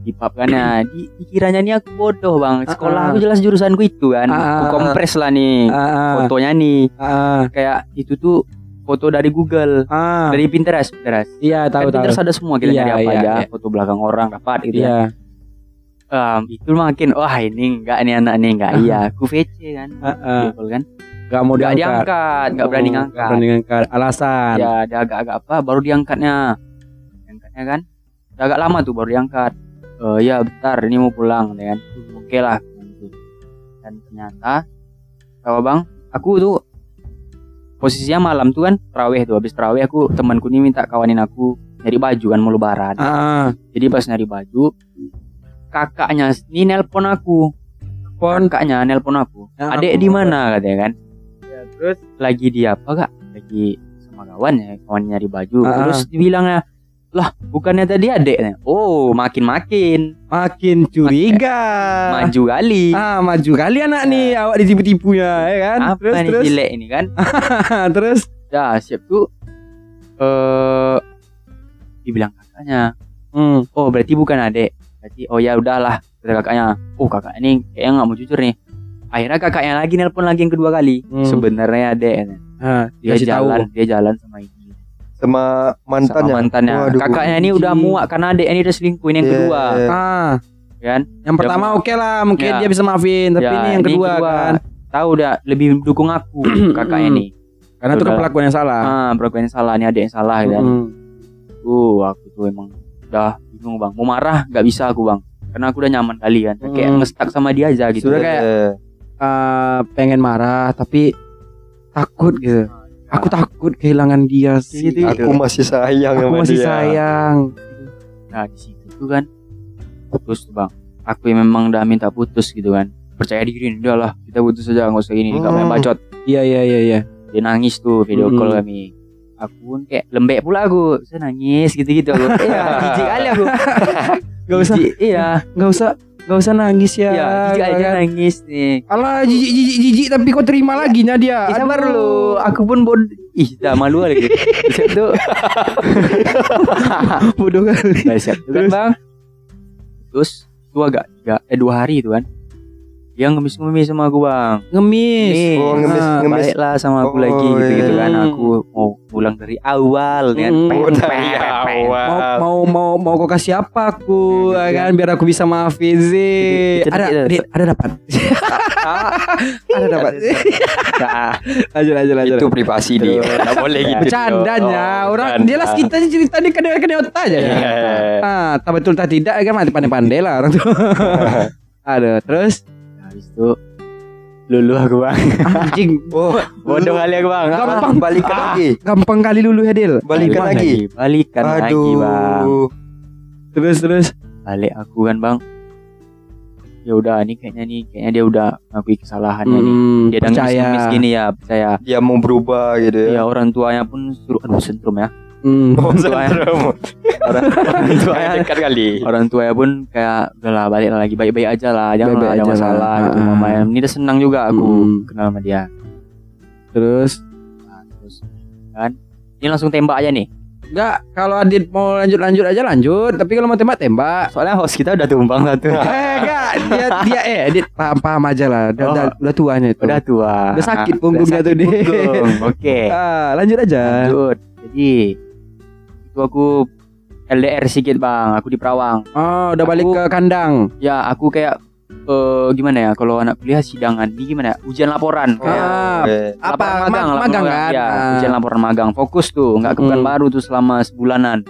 Speaker 3: di pap kan ya di dikiranya nih aku bodoh bang
Speaker 1: Ah, ah.
Speaker 3: sekolah aku jelas jurusanku itu kan
Speaker 1: Ah,
Speaker 3: aku kompres lah nih fotonya nih kayak itu tuh foto dari Google
Speaker 1: ah.
Speaker 3: dari Pinterest Pinterest
Speaker 1: Iya tahu
Speaker 3: kan
Speaker 1: tahu.
Speaker 3: Pinterest ada semua kita
Speaker 1: Iya,
Speaker 3: nyari apa
Speaker 1: iya,
Speaker 3: aja
Speaker 1: iya.
Speaker 3: foto belakang orang dapat gitu ya
Speaker 1: Iya.
Speaker 3: Em, itu makin wah ini enggak nih anak nih enggak iya aku VC kan
Speaker 1: ah.
Speaker 3: Gitu kan
Speaker 1: Gak mau
Speaker 3: enggak
Speaker 1: diangkat.
Speaker 3: diangkat enggak berani
Speaker 1: Oh,
Speaker 3: ngangkat
Speaker 1: berani ngangkat. Alasan.
Speaker 3: ya dia agak-agak apa baru diangkatnya diangkatnya kan Udah agak lama tuh baru diangkat. Eh ya bentar ini mau pulang ya kan oke lah gitu. dan ternyata tahu bang? Aku tuh posisinya malam tuh kan terawih tuh. Habis terawih aku temanku ini minta kawanin aku nyari baju kan mau lebaran.
Speaker 1: Ah,
Speaker 3: jadi pas nyari baju kakaknya ini nelpon aku.
Speaker 1: Pon.
Speaker 3: kakaknya nelpon aku.
Speaker 1: Ya,
Speaker 3: adek di mana? katanya kan.
Speaker 1: Ya, terus?
Speaker 3: Lagi di apa kak? Lagi sama kawan ya kawan nyari baju.
Speaker 1: Ah.
Speaker 3: terus dibilangnya lah bukannya tadi adeknya oh makin makin
Speaker 1: Makin curiga.
Speaker 3: maju kali.
Speaker 1: Ah, maju kali anak nih awak ditipu-tipunya ya kan?
Speaker 3: apa
Speaker 1: terus
Speaker 3: nih
Speaker 1: terus.
Speaker 3: jelek ini kan? *laughs*
Speaker 1: Terus?
Speaker 3: Ya siap tuh eh dibilang kakaknya.
Speaker 1: Hmm.
Speaker 3: oh berarti bukan adek. Berarti oh ya udahlah kata kakaknya. Oh kakak ini kayaknya nggak mau jujur nih akhirnya kakaknya lagi nelpon lagi yang kedua kali.
Speaker 1: Hmm.
Speaker 3: sebenarnya adek.
Speaker 1: Ah,
Speaker 3: dia
Speaker 1: tahu.
Speaker 3: jalan dia jalan sama ini
Speaker 2: sama mantannya.
Speaker 3: sama mantannya
Speaker 2: Waduh.
Speaker 3: kakaknya ini udah muak karena adek ini udah selingkuhin yang
Speaker 2: Iya,
Speaker 3: kedua
Speaker 2: iya.
Speaker 1: Ah,
Speaker 3: kan
Speaker 1: yang pertama oke lah, mungkin
Speaker 3: Ya.
Speaker 1: dia bisa maafin, tapi
Speaker 3: Ya,
Speaker 1: ini yang kedua, kan.
Speaker 3: tahu udah lebih dukung aku *clears throat* kakaknya nih
Speaker 1: Karena itu kan
Speaker 3: Udah.
Speaker 1: pelakuan yang salah.
Speaker 3: ah perlakuan yang salah nih adek yang salah kan
Speaker 1: Mm.
Speaker 3: uh aku tuh emang udah bingung bang mau marah nggak bisa aku bang karena aku udah nyaman kali kan kayak
Speaker 1: Hmm.
Speaker 3: ngestak sama dia aja gitu
Speaker 1: Sudah kayak
Speaker 2: Iya.
Speaker 1: Eh, pengen marah tapi takut gitu. Aku takut kehilangan dia sih.
Speaker 3: Gitu,
Speaker 2: Aku masih sayang
Speaker 1: Aku
Speaker 2: sama
Speaker 1: masih
Speaker 2: dia.
Speaker 1: sayang.
Speaker 3: nah di situ tuh kan putus tuh bang aku yang memang udah minta putus gitu kan percaya diri udah lah kita putus aja nggak usah gini nggak
Speaker 2: Hmm.
Speaker 3: main bacot
Speaker 1: Iya iya iya iya.
Speaker 3: dia nangis tuh video
Speaker 1: Mm-mm.
Speaker 3: call kami aku pun kayak lembek pula aku saya nangis gitu gitu aku *laughs* iya jijik kali aku
Speaker 1: Gak usah,
Speaker 3: iya
Speaker 1: gak usah, gak usah nangis ya.
Speaker 3: iya jijik aja
Speaker 1: kan?
Speaker 3: nangis nih
Speaker 1: Alah jijik jijik jijik tapi kau terima lagi nya dia.
Speaker 3: Eh, sabar lu, aku pun bod ih dah malu lagi. Siap tuh.
Speaker 1: bodoh kali.
Speaker 3: Nah, siap kan bang. Terus itu agak tiga, eh dua hari itu kan. Dia ngemis-ngemis sama aku bang.
Speaker 1: Ngemis.
Speaker 2: Oh, ngemis,
Speaker 1: Ah,
Speaker 2: ngemis.
Speaker 3: Baiklah sama aku
Speaker 2: Oh,
Speaker 3: lagi gitu-gitu
Speaker 1: iya.
Speaker 3: kan. Aku mau pulang dari awal. Pem,
Speaker 2: Oh,
Speaker 3: pem,
Speaker 2: dari
Speaker 3: pem.
Speaker 2: awal.
Speaker 1: mau mau mau mau kau kasih apa aku
Speaker 3: Ya,
Speaker 1: ya
Speaker 3: gitu
Speaker 1: kan biar aku bisa maafin sih ada *laughs* ada dapat ada dapat
Speaker 3: Nah, *laughs*
Speaker 1: lanjut lanjut lanjut
Speaker 2: Itu privasi dia. Enggak boleh gitu.
Speaker 1: bercandanya
Speaker 2: Oh,
Speaker 1: orang
Speaker 2: bercanda.
Speaker 1: dia lah kita sih cerita di kena kena otak aja ya.
Speaker 2: Iya.
Speaker 1: ah tak betul tak tidak kan mati pandai pandai lah orang tuh *laughs* ada terus
Speaker 3: habis itu lulu aku bang.
Speaker 1: anjing
Speaker 2: Oh, *laughs*
Speaker 3: Bodoh kali aku bang.
Speaker 1: Gampang.
Speaker 2: balikan
Speaker 3: Ah.
Speaker 2: lagi.
Speaker 1: gampang kali lulu ya Dil
Speaker 2: Balikan lagi.
Speaker 3: Balikan lagi bang.
Speaker 2: Aduh.
Speaker 1: terus terus
Speaker 3: balik aku kan bang ya udah ini kayaknya nih kayaknya dia udah ngakui kesalahannya nih
Speaker 1: Hmm,
Speaker 3: dia udah ngemis gini ya percaya
Speaker 2: Dia mau berubah gitu ya.
Speaker 3: ya orang tuanya pun suruh aduh sentrum ya
Speaker 1: Hmm.
Speaker 2: Oh,
Speaker 3: tuanya.
Speaker 2: sentrum.
Speaker 3: orang, orang tuanya *laughs*
Speaker 2: Dekat kali.
Speaker 3: orang tuanya pun kayak udahlah balik lagi baik-baik aja lah jangan
Speaker 1: Baik-baik
Speaker 3: ada
Speaker 1: aja
Speaker 3: masalah
Speaker 1: lah.
Speaker 3: gitu
Speaker 1: Ah.
Speaker 3: mama ini udah senang juga aku
Speaker 1: Hmm.
Speaker 3: kenal sama dia
Speaker 1: terus
Speaker 3: nah, terus kan ini langsung tembak aja nih
Speaker 1: enggak kalau Adit mau lanjut lanjut aja lanjut tapi kalau mau tembak tembak
Speaker 3: soalnya host kita udah tumbang satu
Speaker 1: eh enggak dia dia eh Adit paham paham aja lah udah,
Speaker 3: Oh.
Speaker 1: udah, udah tuanya itu
Speaker 3: udah tua
Speaker 1: Udah sakit
Speaker 3: Udah
Speaker 1: punggungnya tuh,
Speaker 3: punggung. oke *laughs*
Speaker 1: ah, lanjut aja
Speaker 3: lanjut jadi aku LDR sedikit bang. Aku di Perawang.
Speaker 1: Oh udah balik
Speaker 3: Aku-
Speaker 1: ke kandang?
Speaker 3: Ya aku kayak eh gimana ya kalau anak kuliah sidangan ini gimana ya? Ujian laporan.
Speaker 2: Oh,
Speaker 3: kayak
Speaker 1: Ah,
Speaker 2: oke.
Speaker 1: apa
Speaker 3: laporan
Speaker 1: magang,
Speaker 3: laporan
Speaker 1: magang kan?
Speaker 3: Ya
Speaker 1: Ah.
Speaker 3: ujian laporan magang. Fokus tuh nggak ke pekan
Speaker 1: Mm.
Speaker 3: baru tuh selama sebulanan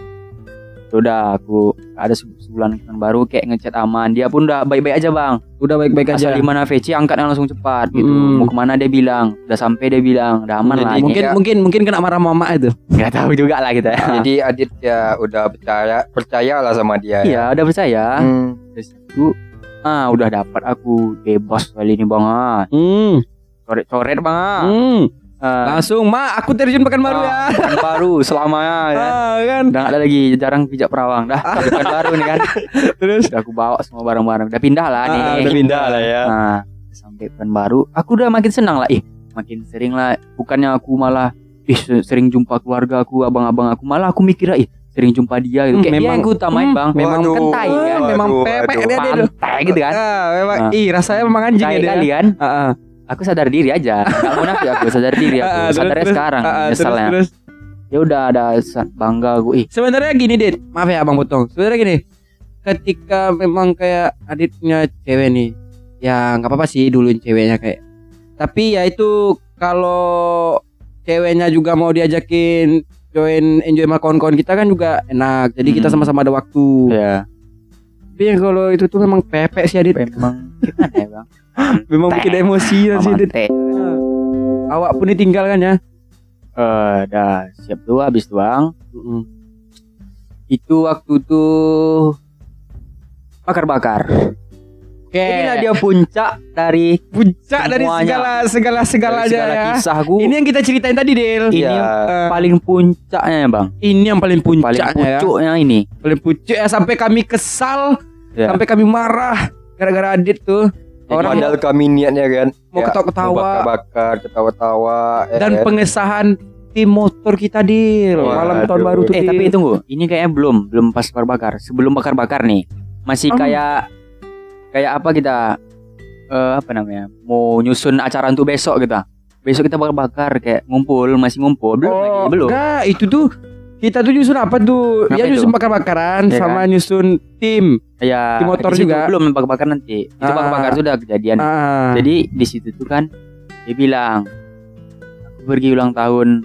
Speaker 3: udah aku ada se- sebulan baru kayak ngechat aman dia pun udah baik-baik aja bang
Speaker 1: udah baik baik
Speaker 3: asal
Speaker 1: aja
Speaker 3: di mana VC angkatnya langsung cepat gitu
Speaker 1: Mm.
Speaker 3: mau ke mana dia bilang udah sampai dia bilang udah aman
Speaker 2: Jadi
Speaker 3: lah
Speaker 1: mungkin
Speaker 2: Ya.
Speaker 1: mungkin mungkin kena marah mama itu
Speaker 3: nggak tahu juga lah kita ya
Speaker 2: Jadi Adit ya udah percaya percaya lah sama dia. ya.
Speaker 3: iya udah percaya
Speaker 2: Hmm.
Speaker 3: terus itu ah udah dapat aku bebas kali ini bang ah
Speaker 1: hmm.
Speaker 3: coret-coret bang ah.
Speaker 1: hmm.
Speaker 3: Ah,
Speaker 1: langsung ma aku terjun pekan baru ya. *laughs*
Speaker 3: Ah, pekan baru selamanya ya.
Speaker 1: Ah, kan?
Speaker 3: Udah gak ada lagi jarang pijak perawang. Dah pekan baru nih kan. *laughs*
Speaker 1: Terus?
Speaker 3: Udah aku bawa semua barang-barang. Udah pindah lah nih.
Speaker 1: Ah,
Speaker 2: Udah pindah lah ya.
Speaker 3: nah sampai pekan baru aku udah makin senang lah. Ih makin sering lah. Bukannya aku malah ih se- sering jumpa keluarga aku abang-abang aku. Malah aku mikir ih sering jumpa dia gitu.
Speaker 1: Hmm,
Speaker 3: kayak
Speaker 1: memang-
Speaker 3: yang ku utamain
Speaker 1: hmm,
Speaker 3: bang.
Speaker 1: Memang
Speaker 2: Waduh,
Speaker 3: tai kan
Speaker 1: memang pepek dia dia
Speaker 3: pantai gitu kan.
Speaker 1: Ah, memang
Speaker 3: Ah.
Speaker 1: ih rasanya memang anjing ya dia.
Speaker 3: kali kan?
Speaker 1: Ah, ah.
Speaker 3: Aku sadar diri aja. Nggak munafik aku sadar diri aku.
Speaker 1: Terus, *laughs*
Speaker 3: sadarnya
Speaker 1: terus.
Speaker 3: sekarang
Speaker 1: terus, terus.
Speaker 3: ya udah ada bangga aku. Ih.
Speaker 1: Sebenarnya gini dit. Maaf ya abang potong sebenarnya gini ketika memang kayak aditnya cewek nih ya nggak apa-apa sih duluin ceweknya kayak. Tapi ya itu kalau ceweknya juga mau diajakin join enjoy sama kawan-kawan kita kan juga enak. Jadi kita
Speaker 3: Hmm.
Speaker 1: sama-sama ada waktu.
Speaker 3: Ya
Speaker 1: tapi yang kalau itu tuh memang pepek sih adit.
Speaker 3: Memang gimana ya bang? *laughs*
Speaker 1: Memang bikin emosi ya sih dit
Speaker 3: Amante.
Speaker 1: awak pun ditinggal kan ya?
Speaker 3: Eh, dah siap tuh habis tuang
Speaker 1: Mm-mm.
Speaker 3: itu waktu tuh bakar-bakar
Speaker 1: oke Oke.
Speaker 3: Inilah dia puncak dari
Speaker 1: puncak dari
Speaker 3: semuanya.
Speaker 1: segala segala segalanya
Speaker 3: segala
Speaker 1: ya.
Speaker 3: kisahku.
Speaker 1: Ini yang kita ceritain tadi, Del.
Speaker 3: ini
Speaker 2: Iya.
Speaker 1: Eh,
Speaker 3: paling puncaknya ya, Bang.
Speaker 1: ini yang paling
Speaker 3: Paling
Speaker 1: puncaknya ya.
Speaker 3: pucuknya ini.
Speaker 1: Paling puncak ya sampai kami kesal,
Speaker 3: Ya.
Speaker 1: sampai kami marah gara-gara Adit tuh. Orang
Speaker 2: Padahal kami niatnya kan
Speaker 1: mau
Speaker 2: ya,
Speaker 1: ketawa-ketawa
Speaker 2: bakar-bakar, ketawa-tawa. ya
Speaker 1: dan
Speaker 2: kan?
Speaker 1: pengesahan tim motor kita.
Speaker 2: Waduh.
Speaker 1: Malam tahun baru tuh.
Speaker 3: Eh tapi tunggu, ini kayaknya belum, belum pas bakar-bakar. Sebelum bakar-bakar nih, masih
Speaker 1: Hmm.
Speaker 3: kayak kayak apa kita eh apa namanya? Mau nyusun acara untuk besok kita. Besok kita bakar-bakar kayak ngumpul, masih ngumpul. Belum
Speaker 1: Oh,
Speaker 3: lagi, belum.
Speaker 1: Enggak, itu tuh kita tuh nyusun apa tuh?
Speaker 3: Apa
Speaker 1: ya
Speaker 3: itu?
Speaker 1: nyusun bakar-bakaran
Speaker 3: Iya
Speaker 1: sama nyusun tim.
Speaker 3: Ya,
Speaker 1: Di motor juga.
Speaker 3: belum bakar-bakar nanti. Itu
Speaker 1: Ah.
Speaker 3: bakar-bakar sudah kejadian.
Speaker 1: Ah.
Speaker 3: Jadi di situ tuh kan dia bilang aku pergi ulang tahun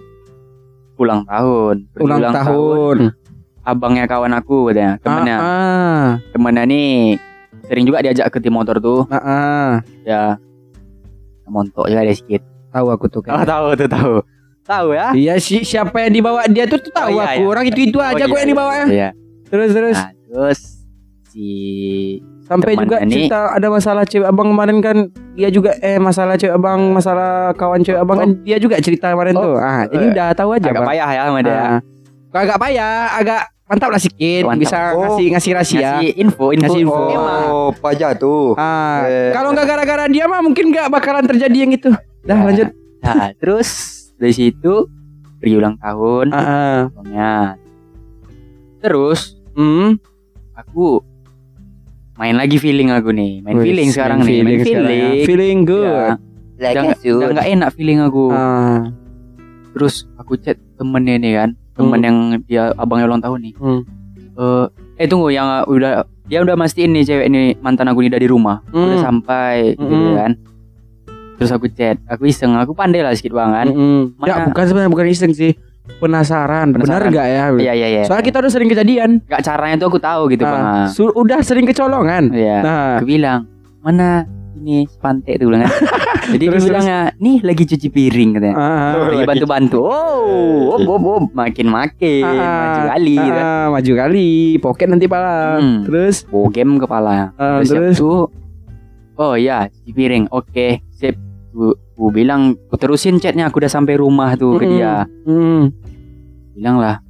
Speaker 3: ulang tahun pergi
Speaker 1: ulang, tahun.
Speaker 3: abangnya kawan aku katanya temennya
Speaker 1: Ah, ah.
Speaker 3: temennya nih sering juga diajak ke tim motor tuh
Speaker 1: Ah, ah.
Speaker 3: ya montok juga ada sedikit
Speaker 1: Tahu aku tuh
Speaker 3: oh,
Speaker 1: kan.
Speaker 3: tahu tuh tahu tahu ya
Speaker 1: Iya si siapa yang dibawa dia tuh, tuh tahu
Speaker 3: Oh, iya,
Speaker 1: aku.
Speaker 3: iya.
Speaker 1: Orang itu itu aja
Speaker 3: Oh,
Speaker 1: kok
Speaker 3: iya,
Speaker 1: yang dibawa ya.
Speaker 3: iya.
Speaker 1: Terus terus
Speaker 3: Nah, terus si
Speaker 1: sampai juga
Speaker 3: nih-
Speaker 1: cerita ada masalah cewek abang kemarin kan dia juga eh masalah cewek abang masalah kawan cewek abang kan dia juga cerita kemarin
Speaker 2: Oh.
Speaker 1: tuh. Ah, jadi udah tahu aja
Speaker 3: agak
Speaker 1: Bang.
Speaker 3: payah ya sama dia
Speaker 1: Ah. Agak payah, agak mantap lah sedikit
Speaker 3: Mantap.
Speaker 1: bisa
Speaker 2: Oh.
Speaker 1: ngasih ngasih rahasia.
Speaker 3: ngasih info info,
Speaker 1: Ngasih info.
Speaker 3: Emang.
Speaker 2: Oh, pajak tuh.
Speaker 1: Ah,
Speaker 2: Eh.
Speaker 1: kalau nggak gara-gara dia mah mungkin nggak bakalan terjadi yang itu. Dah
Speaker 3: Ya.
Speaker 1: lanjut.
Speaker 3: nah terus dari situ pergi ulang tahun
Speaker 1: Ah, ah.
Speaker 3: abangnya terus
Speaker 1: Hmm.
Speaker 3: aku main lagi feeling aku nih main
Speaker 1: Wih,
Speaker 3: feeling sekarang nih main
Speaker 1: sekarang ya.
Speaker 3: feeling
Speaker 1: Feeling good.
Speaker 3: Ya, nggak- udah nggak enak feeling aku
Speaker 1: Ah.
Speaker 3: terus aku chat temennya nih kan temen
Speaker 1: Hmm.
Speaker 3: yang dia abangnya ulang tahun nih
Speaker 1: Hmm.
Speaker 3: Eh, eh tunggu yang udah dia udah mastiin nih cewek ini mantan aku nih dari rumah udah
Speaker 1: Hmm.
Speaker 3: sampai gitu
Speaker 1: Hmm.
Speaker 3: kan terus aku chat aku iseng aku pandai lah sedikit banget. Mana-
Speaker 1: Ya bukan sebenarnya bukan iseng sih. Penasaran, benar
Speaker 3: Penasaran.
Speaker 1: nggak ya?
Speaker 3: iya iya iya
Speaker 1: Soalnya kita udah sering kejadian.
Speaker 3: Gak caranya tuh aku tahu gitu
Speaker 1: Ah,
Speaker 3: bang
Speaker 1: su- udah sering kecolongan.
Speaker 3: Iya
Speaker 1: Nah,
Speaker 3: aku bilang mana ini pantai tuh bilang kan *laughs* jadi
Speaker 1: Terus,
Speaker 3: dia bilangnya nih lagi cuci piring katanya.
Speaker 1: Ah,
Speaker 3: lagi bantu-bantu. oh oh, oh, oh. makin makin
Speaker 1: ah,
Speaker 3: maju kali
Speaker 1: ah,
Speaker 3: gitu kan.
Speaker 1: ah, maju kali, pocket nanti pala.
Speaker 3: Hmm.
Speaker 1: Terus,
Speaker 3: bogem kepala.
Speaker 1: Ah,
Speaker 3: terus,
Speaker 1: terus,
Speaker 3: oh iya cuci piring. Oke sip. Ku, ku bilang ku terusin chatnya aku udah sampai rumah tuh ke
Speaker 1: Mm-mm.
Speaker 3: dia.
Speaker 1: Hmm.
Speaker 3: bilang lah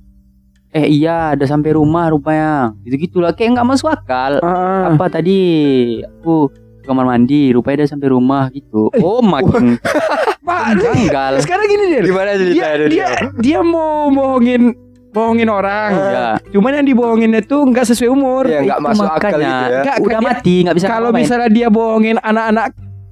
Speaker 3: eh iya udah sampai rumah rupanya. Gitu gitulah kayak nggak masuk akal.
Speaker 1: Ah,
Speaker 3: apa tadi? Aku ke kamar mandi rupanya udah sampai rumah gitu oh makin *laughs*
Speaker 1: Pak,
Speaker 3: janggal
Speaker 1: sekarang gini deh.
Speaker 2: Gimana
Speaker 1: Dia
Speaker 2: ceritanya
Speaker 1: dia dia mau bohongin bohongin orang.
Speaker 3: ya
Speaker 1: Cuman yang dibohonginnya tuh nggak sesuai umur.
Speaker 2: Iya, nggak
Speaker 3: Itu
Speaker 2: masuk akal
Speaker 3: makanya.
Speaker 2: gitu ya.
Speaker 1: Nggak,
Speaker 3: udah
Speaker 1: dia-
Speaker 3: mati nggak bisa
Speaker 1: Kalau misalnya dia bohongin anak-anak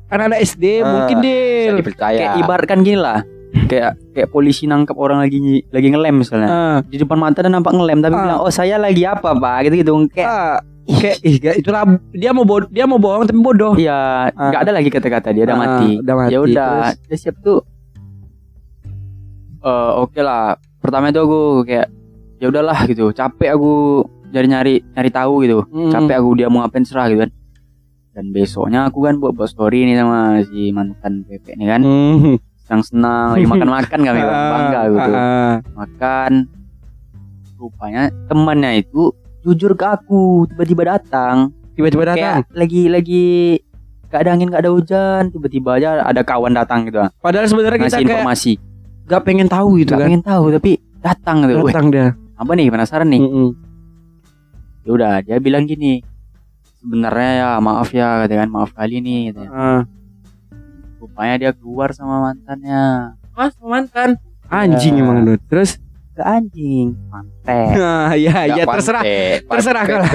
Speaker 1: anak-anak SD
Speaker 2: Ah,
Speaker 1: mungkin
Speaker 2: dipercaya.
Speaker 3: kayak ibaratkan gini lah kayak kayak polisi nangkap orang lagi lagi ngelem misalnya
Speaker 1: Ah,
Speaker 3: di depan mata dan nampak ngelem tapi
Speaker 1: Ah.
Speaker 3: bilang oh saya lagi apa pak gitu gitu kayak
Speaker 1: ah, kayak ih, nggak, itulah dia mau bod- dia mau bohong tapi bodoh.
Speaker 3: Iya,
Speaker 1: Ah.
Speaker 3: nggak ada lagi kata-kata dia udah
Speaker 1: Ah,
Speaker 3: mati.
Speaker 1: udah mati,
Speaker 3: Ya udah, dia siap tuh. Eh, oke lah. Pertama itu aku kayak ya udahlah gitu. Capek aku nyari-nyari nyari tahu gitu.
Speaker 1: Hmm.
Speaker 3: Capek aku dia mau ngapain serah gitu kan. Dan besoknya aku kan buat buat story nih sama si mantan Pepe nih kan.
Speaker 1: Hmm.
Speaker 3: Senang-senang lagi makan-makan kami bang. *laughs* bangga gitu.
Speaker 1: Ah,
Speaker 3: Makan. Rupanya temannya itu jujur ke aku tiba-tiba datang
Speaker 1: tiba-tiba datang.
Speaker 3: kayak lagi lagi gak ada angin gak ada hujan tiba-tiba aja ada kawan datang gitu
Speaker 1: Padahal sebenarnya kita kayak
Speaker 3: informasi
Speaker 1: gak pengen tahu gitu
Speaker 3: gak
Speaker 1: kan.
Speaker 3: pengen tahu tapi datang gitu
Speaker 1: Datang dia.
Speaker 3: apa nih penasaran nih
Speaker 1: Mm-mm.
Speaker 3: ya udah dia bilang gini sebenarnya ya maaf ya katanya maaf kali nih katanya.
Speaker 1: Ah.
Speaker 3: rupanya dia keluar sama mantannya
Speaker 1: Mas mantan anjing
Speaker 3: Ya.
Speaker 1: emang lu. Terus
Speaker 3: ke anjing mantet
Speaker 1: nah, *laughs* ya ya
Speaker 2: Nggak
Speaker 1: terserah.
Speaker 2: pantai.
Speaker 1: Terserah *laughs* kalau.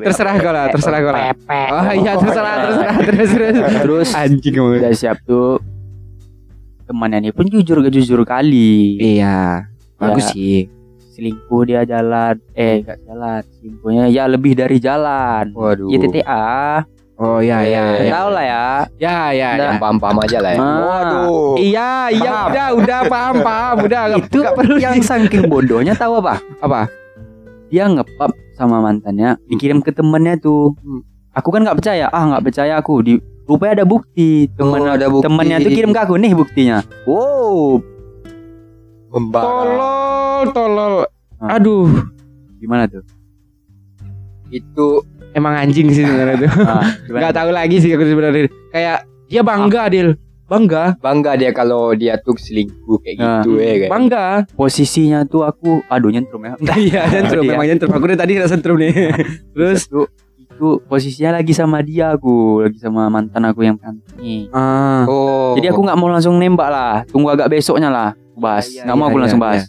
Speaker 1: Terserah kalau, terserah kalau.
Speaker 3: Pepe.
Speaker 1: Oh iya terserah terserah terus terus.
Speaker 3: terus
Speaker 1: Anjing
Speaker 3: udah siap tuh temannya ini pun jujur gak jujur kali
Speaker 1: Iya. Bagus sih.
Speaker 3: selingkuh dia jalan eh gak jalan selingkuhnya ya lebih dari jalan
Speaker 2: Waduh.
Speaker 3: YTTA
Speaker 1: Oh iya iya. Iya.
Speaker 3: tahu lah ya
Speaker 1: Ya ya
Speaker 3: Udah.
Speaker 1: ya.
Speaker 2: Yang paham-paham aja lah ya.
Speaker 3: Ah.
Speaker 2: Waduh.
Speaker 1: Iya iya
Speaker 2: Paham.
Speaker 1: udah udah paham paham udah *laughs*
Speaker 3: itu
Speaker 1: nggak perlu
Speaker 3: yang saking bodohnya tahu apa
Speaker 1: apa?
Speaker 3: dia ngepap sama mantannya dikirim ke temennya tuh
Speaker 1: Hmm.
Speaker 3: aku kan nggak percaya ah nggak percaya aku di rupanya ada bukti temen
Speaker 2: Oh, ada bukti.
Speaker 3: temennya tuh kirim ke aku nih buktinya wow
Speaker 2: Membara.
Speaker 1: Tolol tolol.
Speaker 3: Ah.
Speaker 1: Aduh.
Speaker 3: gimana tuh
Speaker 2: Itu
Speaker 1: emang anjing sih sebenarnya tuh. *laughs*
Speaker 3: Nah, gimana?
Speaker 1: Nggak tahu lagi sih aku sebenarnya. Kayak dia bangga Dil. Bangga.
Speaker 2: Bangga dia kalau dia tuh selingkuh kayak
Speaker 3: Nah.
Speaker 2: gitu ya kan.
Speaker 1: Bangga.
Speaker 3: posisinya tuh aku aduh nyentrum ya *laughs*
Speaker 1: Iya, nyentrum memang nyentrum. Aku dari tadi rasa nyentrum nih. *laughs* Terus
Speaker 3: itu itu posisinya lagi sama dia aku lagi sama mantan aku yang nih
Speaker 1: ah
Speaker 2: Oh.
Speaker 3: jadi aku nggak mau langsung nembak lah tunggu agak besoknya lah bahas
Speaker 1: Iya,
Speaker 3: nggak mau
Speaker 1: iya,
Speaker 3: aku
Speaker 1: iya,
Speaker 3: langsung
Speaker 1: iya.
Speaker 3: bahas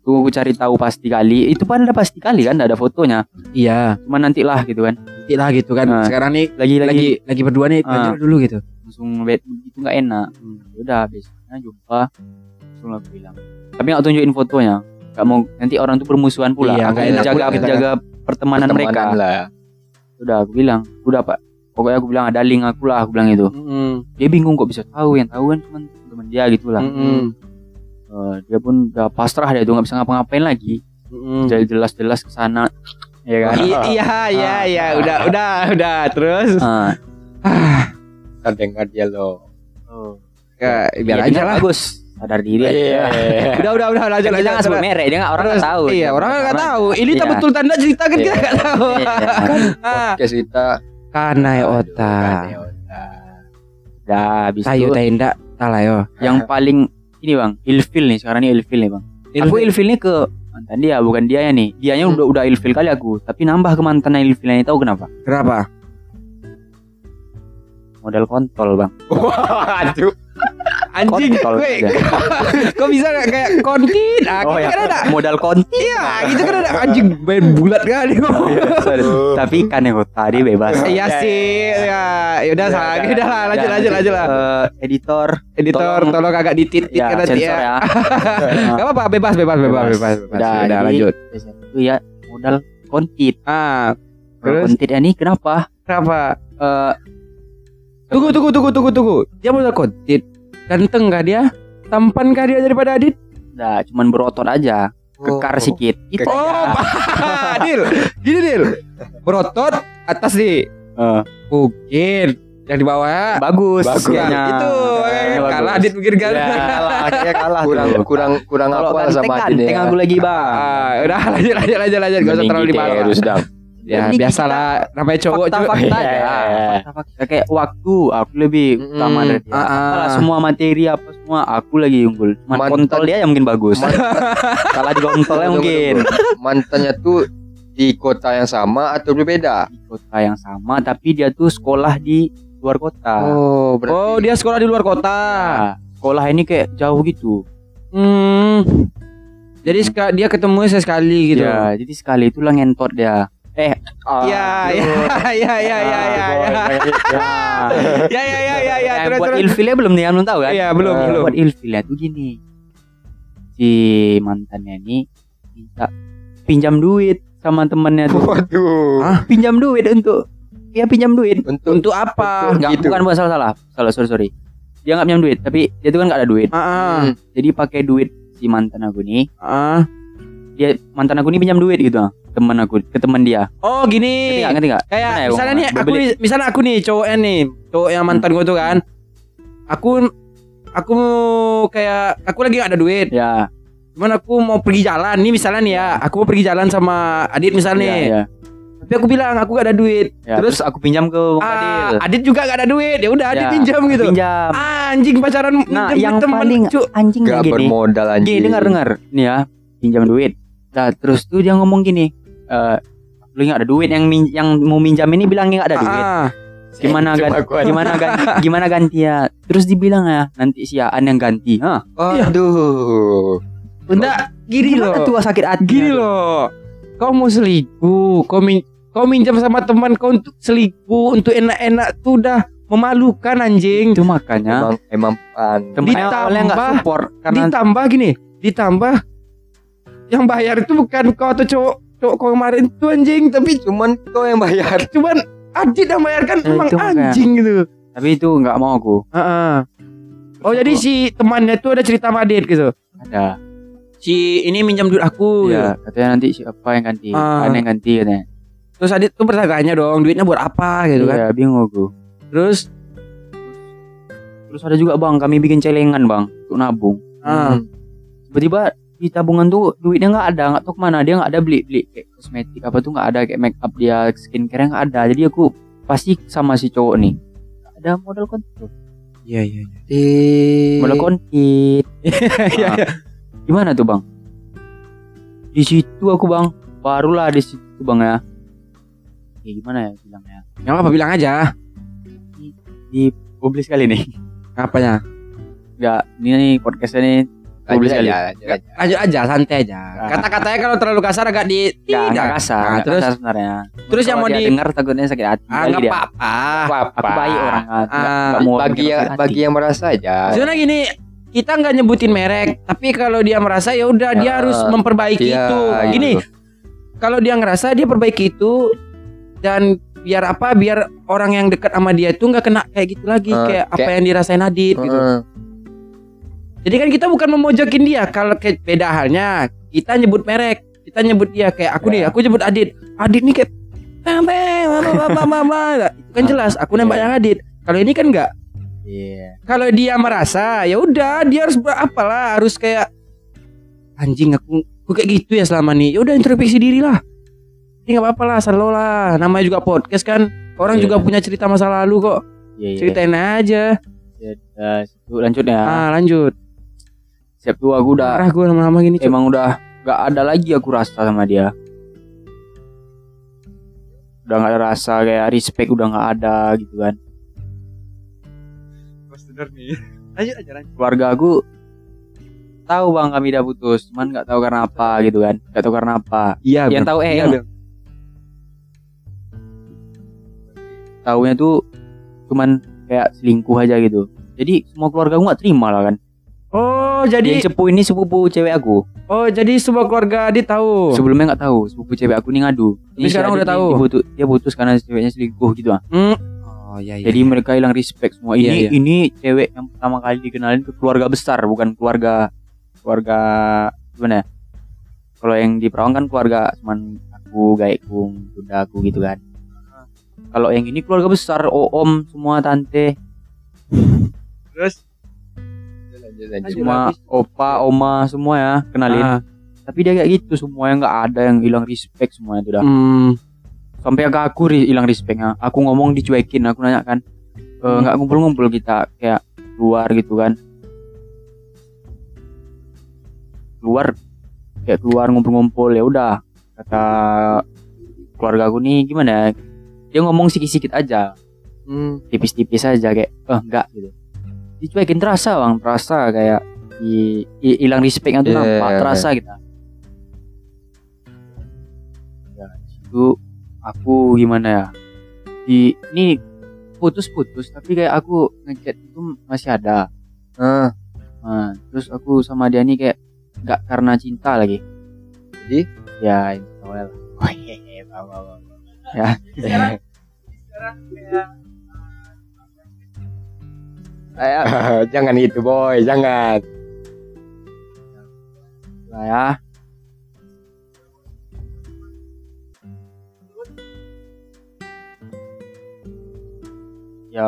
Speaker 3: aku cari tahu pasti kali itu kan ada pasti kali kan ada fotonya
Speaker 1: iya,
Speaker 3: cuma nanti lah gitu kan
Speaker 1: nanti lah gitu kan.
Speaker 3: Nah.
Speaker 1: Sekarang nih
Speaker 3: lagi lagi,
Speaker 1: lagi lagi berdua nih lanjut dulu gitu.
Speaker 3: langsung bed itu nggak enak hmm. udah besoknya jumpa langsung aku bilang tapi nggak tunjukin fotonya nggak mau nanti orang tuh bermusuhan pula
Speaker 1: Iya, nggak enak
Speaker 3: jaga
Speaker 1: pula kita kan.
Speaker 3: jaga pertemanan, mereka
Speaker 2: lah.
Speaker 3: udah aku bilang udah pak pokoknya aku bilang ada link aku lah aku bilang itu
Speaker 1: Mm-mm.
Speaker 3: dia bingung kok bisa tahu yang tahu kan cuma teman dia gitu lah
Speaker 1: Mm-mm.
Speaker 3: Eh, dia pun udah pasrah dia tuh nggak bisa ngapa-ngapain lagi
Speaker 1: Mm-mm.
Speaker 3: jadi jelas-jelas ke sana ya kan
Speaker 1: I- Iya, iya, iya, udah, udah, udah. Terus
Speaker 3: Ah,
Speaker 2: Kita dengar dia loh.
Speaker 1: ya, biar
Speaker 3: ya,
Speaker 1: aja
Speaker 3: dia
Speaker 1: lah.
Speaker 3: bagus sadar diri
Speaker 2: Iya.
Speaker 3: aja *laughs*
Speaker 1: Udah, udah, udah, lanjut, lanjut.
Speaker 3: nggak sebut merek dia nggak orang nggak tahu
Speaker 1: Iya, orang nggak tahu. Ini tak
Speaker 3: Iya.
Speaker 1: betul tanda cerita kan
Speaker 2: Iya.
Speaker 1: nggak tahu.
Speaker 3: Iya.
Speaker 1: Ah,
Speaker 2: Podcast kita
Speaker 1: Kanai otak.
Speaker 2: kanai otak.
Speaker 3: Dah, habis
Speaker 1: Tayo tenda, talah yo.
Speaker 3: yang paling ini bang ilfil nih sekarang ini ilfil nih bang aku ilfil nih ke mantan dia bukan dia ya nih dianya
Speaker 1: Hmm.
Speaker 3: udah udah ilfil kali aku tapi nambah ke mantan yang ilfil ini tahu kenapa
Speaker 1: Kenapa?
Speaker 3: model kontol bang *laughs*
Speaker 2: Waduh.
Speaker 1: Anjing,
Speaker 3: Kontol
Speaker 1: gue, *laughs* kok bisa nggak kayak kontin? Ah,
Speaker 3: oh ya
Speaker 1: kan ada.
Speaker 3: modal konti
Speaker 1: Iya, gitu kan ada anjing main bulat kali. *laughs*
Speaker 3: tapi kan yang tadi bebas
Speaker 1: Iya sih, ya, yaudah,
Speaker 2: Ya,
Speaker 1: sa,
Speaker 2: ya,
Speaker 1: udah lah, lanjut,
Speaker 3: Ya,
Speaker 1: lanjut, lanjut lah.
Speaker 3: eh, editor
Speaker 1: Editor,
Speaker 3: tolong-
Speaker 1: tolong agak ditit-tit
Speaker 3: ya
Speaker 1: kan nanti ya.
Speaker 3: ya *laughs*
Speaker 1: Gak apa-apa, bebas, bebas, bebas, bebas. bebas.
Speaker 3: udah,
Speaker 1: Udah,
Speaker 3: jadi
Speaker 1: lanjut.
Speaker 3: itu ya modal kontit
Speaker 1: Ah,
Speaker 3: Terus? kontit ini kenapa
Speaker 1: kenapa?
Speaker 3: Eh,
Speaker 1: Tunggu, tunggu, tunggu, tunggu, tunggu. Dia mau kontit. Ganteng kah dia? Tampan kah dia daripada Adit?
Speaker 3: udah cuman berotot aja kekar
Speaker 2: Oh.
Speaker 3: sikit itu
Speaker 1: Oh, *laughs*
Speaker 3: aja.
Speaker 1: Dil. Gini, Dil. Berotot atas nih.
Speaker 3: Eh,
Speaker 1: Mungkin yang di bawah ya.
Speaker 3: bagus
Speaker 2: Bagus.
Speaker 1: Ya,
Speaker 3: kayaknya.
Speaker 1: itu
Speaker 3: bagus.
Speaker 1: kalah Adit mikir kan.
Speaker 3: Ya, kalah akhirnya kalah
Speaker 2: kurang kurang kurang
Speaker 3: kalau
Speaker 2: apa sama Adit
Speaker 3: ganteng
Speaker 2: ya.
Speaker 3: aku lagi bang
Speaker 1: Ah, udah *laughs* lanjut lanjut lanjut lanjut gak usah terlalu
Speaker 2: kita
Speaker 1: dibahas.
Speaker 2: harus dam.
Speaker 1: Ya
Speaker 3: Ini
Speaker 1: biasalah namanya cowok juga.
Speaker 3: fakta-fakta *laughs*
Speaker 2: Iya,
Speaker 3: aja
Speaker 2: iya, iya.
Speaker 3: fakta-fakta kayak waktu aku lebih utama dari dia
Speaker 1: ah.
Speaker 3: Apalah, semua materi apa semua aku lagi unggul
Speaker 2: Mantan-
Speaker 3: kontol dia yang mungkin bagus *laughs* kalah di kontolnya mungkin
Speaker 2: Mantannya tuh di kota yang sama atau berbeda?
Speaker 3: di kota yang sama tapi dia tuh sekolah di luar kota
Speaker 2: Oh, berarti
Speaker 1: Oh, dia sekolah di luar kota.
Speaker 3: Nah, sekolah ini kayak jauh gitu
Speaker 1: Hmm. Jadi dia ketemu saya sekali gitu.
Speaker 3: ya jadi sekali itulah ngentot dia eh
Speaker 1: Iya, iya, iya, iya, iya, iya, iya.
Speaker 3: ya.
Speaker 1: Ya, ya, ya, ya, ya.
Speaker 3: Yang *laughs*
Speaker 1: Terus,
Speaker 3: buat ilfilnya belum nih, belum tahu kan?
Speaker 1: Iya, belum,
Speaker 3: Yang
Speaker 1: belum.
Speaker 3: Buat ilfilnya tuh gini. Si mantannya ini minta pinjam duit sama temennya tuh.
Speaker 2: Waduh.
Speaker 1: Hah?
Speaker 3: pinjam duit untuk ya pinjam duit.
Speaker 2: Untuk
Speaker 1: Untuk apa?
Speaker 2: Untuk-
Speaker 3: Enggak
Speaker 2: gitu.
Speaker 3: bukan bukan salah salah. Salah sorry sorry. Dia nggak pinjam duit, tapi dia tuh kan nggak ada duit.
Speaker 1: Ah, ah,
Speaker 2: Hmm.
Speaker 3: Jadi pakai duit si mantan aku nih.
Speaker 1: ah.
Speaker 3: Dia mantan aku nih pinjam duit gitu temen aku ke temen dia.
Speaker 1: Oh, gini.
Speaker 3: Ngerti nggak?
Speaker 1: Kayak
Speaker 3: ya,
Speaker 1: misalnya nih aku nih, misalnya aku nih cowoknya nih, cowok yang mantan gue tuh kan. Aku aku kayak aku lagi gak ada duit.
Speaker 3: ya,
Speaker 1: Cuman aku mau pergi jalan nih misalnya nih ya. Aku mau pergi jalan sama Adit misalnya
Speaker 3: ya, ya,
Speaker 1: Tapi aku bilang aku gak ada duit.
Speaker 3: ya.
Speaker 1: Terus,
Speaker 3: Terus aku pinjam ke Bang
Speaker 1: ah,
Speaker 3: Fadil.
Speaker 1: Adit juga gak ada duit. Ya udah Adit
Speaker 3: Ya,
Speaker 1: pinjam gitu.
Speaker 3: Pinjam.
Speaker 1: Ah, anjing pacaran
Speaker 3: Nah, yang
Speaker 1: temen,
Speaker 3: paling
Speaker 1: cu.
Speaker 3: anjing
Speaker 2: gak
Speaker 3: gini.
Speaker 2: bermodal anjing.
Speaker 3: Gini dengar dengar nih ya pinjam duit. Nah terus tuh dia ngomong gini, eh lu nggak ada duit yang min- yang mau minjam ini bilangnya nggak ada duit.
Speaker 1: Ah,
Speaker 3: Gimana
Speaker 2: Cuma
Speaker 3: gan-
Speaker 2: aku aja.
Speaker 3: gimana ganti *laughs* gimana ganti ya? Terus dibilang ya nanti si Aan yang ganti. Hah?
Speaker 2: Aduh.
Speaker 1: enggak gini loh.
Speaker 3: Gimana tuh sakit hati?
Speaker 1: Gini loh. Kau mau selingkuh, kau min kau minjam sama teman kau untuk selingkuh, untuk enak-enak tuh udah memalukan anjing.
Speaker 3: Itu makanya
Speaker 2: Emang emang
Speaker 3: nggak
Speaker 1: Ditambah-
Speaker 3: support karena
Speaker 1: Ditambah gini, ditambah yang bayar itu bukan kau atau cowok cowok kau kemarin itu anjing, tapi
Speaker 2: Cuman kau yang bayar.
Speaker 1: cuman Adit yang bayar kan
Speaker 3: Eh,
Speaker 1: emang
Speaker 3: itu
Speaker 1: anjing gitu.
Speaker 3: tapi itu nggak mau aku.
Speaker 1: Heeh. Oh jadi si temannya tuh ada cerita sama Adit gitu.
Speaker 3: Ada.
Speaker 1: Si ini minjam duit aku.
Speaker 3: Iya, katanya nanti siapa yang ganti? Aan yang ganti katanya.
Speaker 1: Terus Adit tuh bertanya dong, duitnya buat apa gitu kan.
Speaker 3: Iya, bingung aku.
Speaker 1: Terus
Speaker 3: Terus ada juga bang, kami bikin celengan bang untuk nabung.
Speaker 1: ah,
Speaker 2: Hmm.
Speaker 3: Tiba-tiba di tabungan tuh duitnya nggak ada nggak tahu ke mana dia nggak ada beli beli kayak kosmetik apa tuh nggak ada kayak make up dia skincare nggak ada jadi aku pasti sama si cowok nih nggak ada modal konten
Speaker 1: Iya iya. iya.
Speaker 3: Modal konten *laughs*
Speaker 1: Iya
Speaker 3: Nah,
Speaker 1: iya.
Speaker 3: gimana tuh bang di situ aku bang barulah di situ bang ya ya gimana ya bilangnya
Speaker 1: Yang apa bilang aja.
Speaker 3: di publis kali nih
Speaker 1: Apanya?
Speaker 3: nggak ini nih podcastnya nih
Speaker 2: lanjut aja, lanjut aja.
Speaker 1: Lanjut aja, santai aja. Kata-katanya kalau terlalu kasar agak di tidak.
Speaker 3: kasar
Speaker 1: Nah, terus
Speaker 3: kasar sebenarnya
Speaker 1: terus yang mau di
Speaker 3: dengar takutnya sakit hati
Speaker 1: Ah,
Speaker 3: kali
Speaker 1: nggak
Speaker 3: dia.
Speaker 1: apa-apa.
Speaker 3: Aku baik orang
Speaker 1: Ah,
Speaker 2: bagi yang bagi yang merasa aja.
Speaker 1: Sebenarnya gini, kita nggak nyebutin merek, tapi kalau dia merasa ya udah dia
Speaker 2: Ah,
Speaker 1: harus memperbaiki
Speaker 2: Iya,
Speaker 1: itu.
Speaker 2: gitu.
Speaker 1: Gini, kalau dia ngerasa dia perbaiki itu dan biar apa? Biar orang yang dekat sama dia itu nggak kena kayak gitu lagi,
Speaker 2: Ah,
Speaker 1: kayak apa
Speaker 2: kayak-
Speaker 1: yang dirasain Adit gitu. Jadi kan kita bukan memojokin dia. Kalau kayak beda halnya, kita nyebut merek, kita nyebut dia kayak aku nih,
Speaker 2: Ya.
Speaker 1: aku nyebut Adit. Adit nih kayak mama mama mama. Itu kan *laughs* jelas, aku nembak yang Adit. Kalau ini kan enggak.
Speaker 3: Iya.
Speaker 1: Kalau dia merasa, ya udah dia harus apalah, harus kayak anjing aku aku kayak gitu ya selama ini. Ya udah introspeksi diri lah. Ini nggak apa-apa lah, selalu lah. Namanya juga podcast kan. Orang
Speaker 3: Iya.
Speaker 1: juga punya cerita masa lalu kok.
Speaker 3: Iya, iya.
Speaker 1: Ceritain aja.
Speaker 3: Ya, situ lanjut ya.
Speaker 1: Ah, lanjut.
Speaker 3: Siap tuh aku udah
Speaker 1: Parah gue lama-lama gini. Cok.
Speaker 3: emang udah gak ada lagi aku rasa sama dia. Udah gak ada rasa kayak respect udah gak ada gitu kan. *laughs*
Speaker 1: Lanjut aja lanjut.
Speaker 3: Keluarga aku tahu bang kami udah putus, cuman gak tahu karena apa gitu kan. Gak tahu karena apa.
Speaker 1: Iya,
Speaker 3: Yang tahu eh yang taunya tuh cuman kayak selingkuh aja gitu. Jadi semua keluarga aku gak terima lah kan.
Speaker 1: Oh, jadi
Speaker 3: Yang cepu ini sepupu cewek aku.
Speaker 1: oh jadi semua keluarga Adit tahu.
Speaker 3: Sebelumnya nggak tahu, sepupu cewek aku nih ngadu.
Speaker 1: Tapi sekarang udah tahu.
Speaker 3: nih diputu- dia putus karena ceweknya selingkuh gitu ah.
Speaker 1: Hmm. Oh, iya iya.
Speaker 3: Jadi mereka hilang respect semua. Ini
Speaker 1: Iya, iya.
Speaker 3: ini cewek yang pertama kali dikenalin ke keluarga besar, bukan keluarga keluarga gimana ya? Kalau yang di Perawang kan keluarga cuman aku, gaekku, bunda aku gitu kan. Kalau yang ini keluarga besar, om semua tante,
Speaker 1: terus.
Speaker 3: Semua opa, oma semua ya kenalin.
Speaker 1: Ah,
Speaker 3: Tapi dia kayak gitu semua yang nggak ada yang hilang respect semua itu dah.
Speaker 1: hmm,
Speaker 3: Sampai ke aku ri- hilang respectnya. Aku ngomong dicuekin, aku nanya kan, "E,
Speaker 1: Hmm.
Speaker 3: nggak ngumpul-ngumpul kita kayak keluar gitu kan. Keluar kayak keluar ngumpul-ngumpul ya udah kata keluarga aku nih gimana dia ngomong sikit-sikit aja
Speaker 2: Hmm.
Speaker 3: tipis-tipis aja kayak eh enggak gitu dicuekin terasa bang. Terasa kayak hi- hi- hilang respectnya tuh
Speaker 2: Iya,
Speaker 3: nampak.
Speaker 2: iya,
Speaker 3: terasa kita ya itu aku gimana ya? Di ini putus-putus tapi kayak aku ngechat itu masih ada.
Speaker 2: Ah,
Speaker 3: nah, terus aku sama dia nih kayak nggak karena cinta lagi.
Speaker 2: Jadi?
Speaker 3: ya Allah lah. Oh, iya, iya, bawa, *laughs*
Speaker 2: jangan itu boy, jangan.
Speaker 3: lah ya. Ya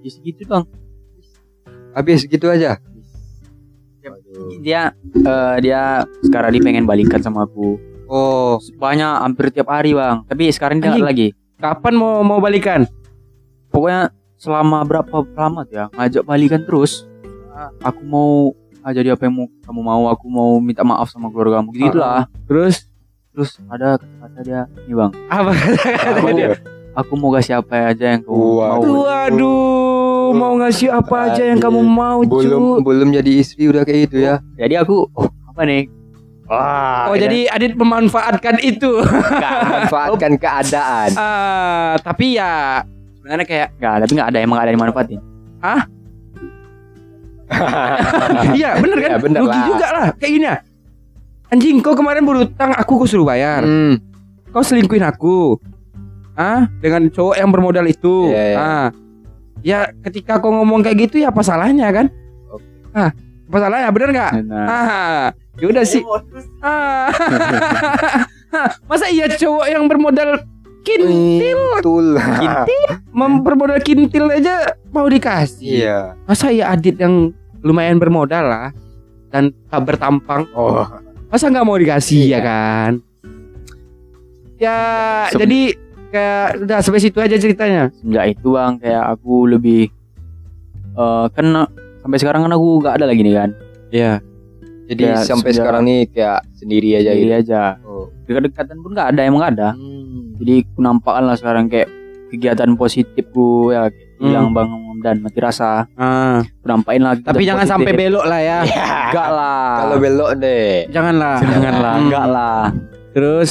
Speaker 3: ya segitu bang
Speaker 2: Habis gitu aja.
Speaker 3: dia eh, dia sekarang dia pengen balikan sama aku.
Speaker 2: Oh,
Speaker 3: banyak hampir tiap hari bang. Tapi sekarang dia lagi.
Speaker 1: Kapan mau mau balikan?
Speaker 3: pokoknya selama berapa lama tuh ya ngajak balikan terus aku mau ah, jadi apa yang mau kamu mau aku mau minta maaf sama keluarga kamu gitu lah
Speaker 1: Terus
Speaker 3: terus ada kata dia nih bang
Speaker 1: apa kata dia?
Speaker 3: aku mau kasih apa aja yang kamu
Speaker 2: Wah.
Speaker 3: mau
Speaker 1: Waduh, mau ngasih apa aja yang kamu mau,
Speaker 2: belum
Speaker 1: cu?
Speaker 2: belum jadi istri udah kayak gitu ya.
Speaker 3: jadi aku oh apa nih
Speaker 2: Wah,
Speaker 1: Oh, jadi Adit memanfaatkan itu.
Speaker 2: manfaatkan *laughs* keadaan.
Speaker 1: Ah, tapi ya sebenarnya kayak
Speaker 3: nggak tapi nggak ada emang nggak ada yang manfaatin *laughs*
Speaker 1: iya, bener kan?
Speaker 2: Ya, bener
Speaker 1: Rugi
Speaker 2: lah.
Speaker 1: juga lah kayak gini ya. Anjing, kau kemarin berutang, aku kau suruh bayar.
Speaker 2: Hmm,
Speaker 1: Kau selingkuhin aku. Ah, dengan cowok yang bermodal itu.
Speaker 2: Iya, iya.
Speaker 1: Ah. Ya, ketika kau ngomong kayak gitu ya apa salahnya kan?
Speaker 2: Oke.
Speaker 1: Ah, apa salahnya? Bener nggak? Ah, ya udah sih. Ah. *laughs* Masa iya cowok yang bermodal kintil,
Speaker 2: betul.
Speaker 1: mem- bermodal kintil aja mau dikasih.
Speaker 2: Iya.
Speaker 1: Masa iya Adit yang lumayan bermodal lah dan tak bertampang.
Speaker 2: Oh,
Speaker 1: Masa nggak mau dikasih
Speaker 2: Iya.
Speaker 1: ya kan? Ya,
Speaker 3: Sebe-
Speaker 1: jadi kayak udah sampai situ aja ceritanya.
Speaker 3: Semenjak itu bang kayak aku lebih eh kan sampai sekarang kan aku nggak ada lagi nih kan.
Speaker 1: Iya.
Speaker 2: Jadi
Speaker 3: Ya,
Speaker 2: sampai sekarang nih kayak sendiri aja
Speaker 3: Jadi
Speaker 2: gitu.
Speaker 3: aja.
Speaker 2: Oh.
Speaker 3: Dekat-dekatan pun nggak ada, emang nggak ada.
Speaker 2: Hmm.
Speaker 3: Jadi aku nampakkan lah sekarang kayak kegiatan positifku ya
Speaker 1: Hmm.
Speaker 3: bilang bang dan mati rasa.
Speaker 1: Ah,
Speaker 3: Aku nampakin lah.
Speaker 1: tapi jangan
Speaker 3: positif.
Speaker 1: sampai belok lah ya.
Speaker 3: Enggak lah.
Speaker 2: Kalau belok deh.
Speaker 1: Janganlah.
Speaker 3: Janganlah,
Speaker 1: Hmm.
Speaker 3: enggak lah.
Speaker 1: Terus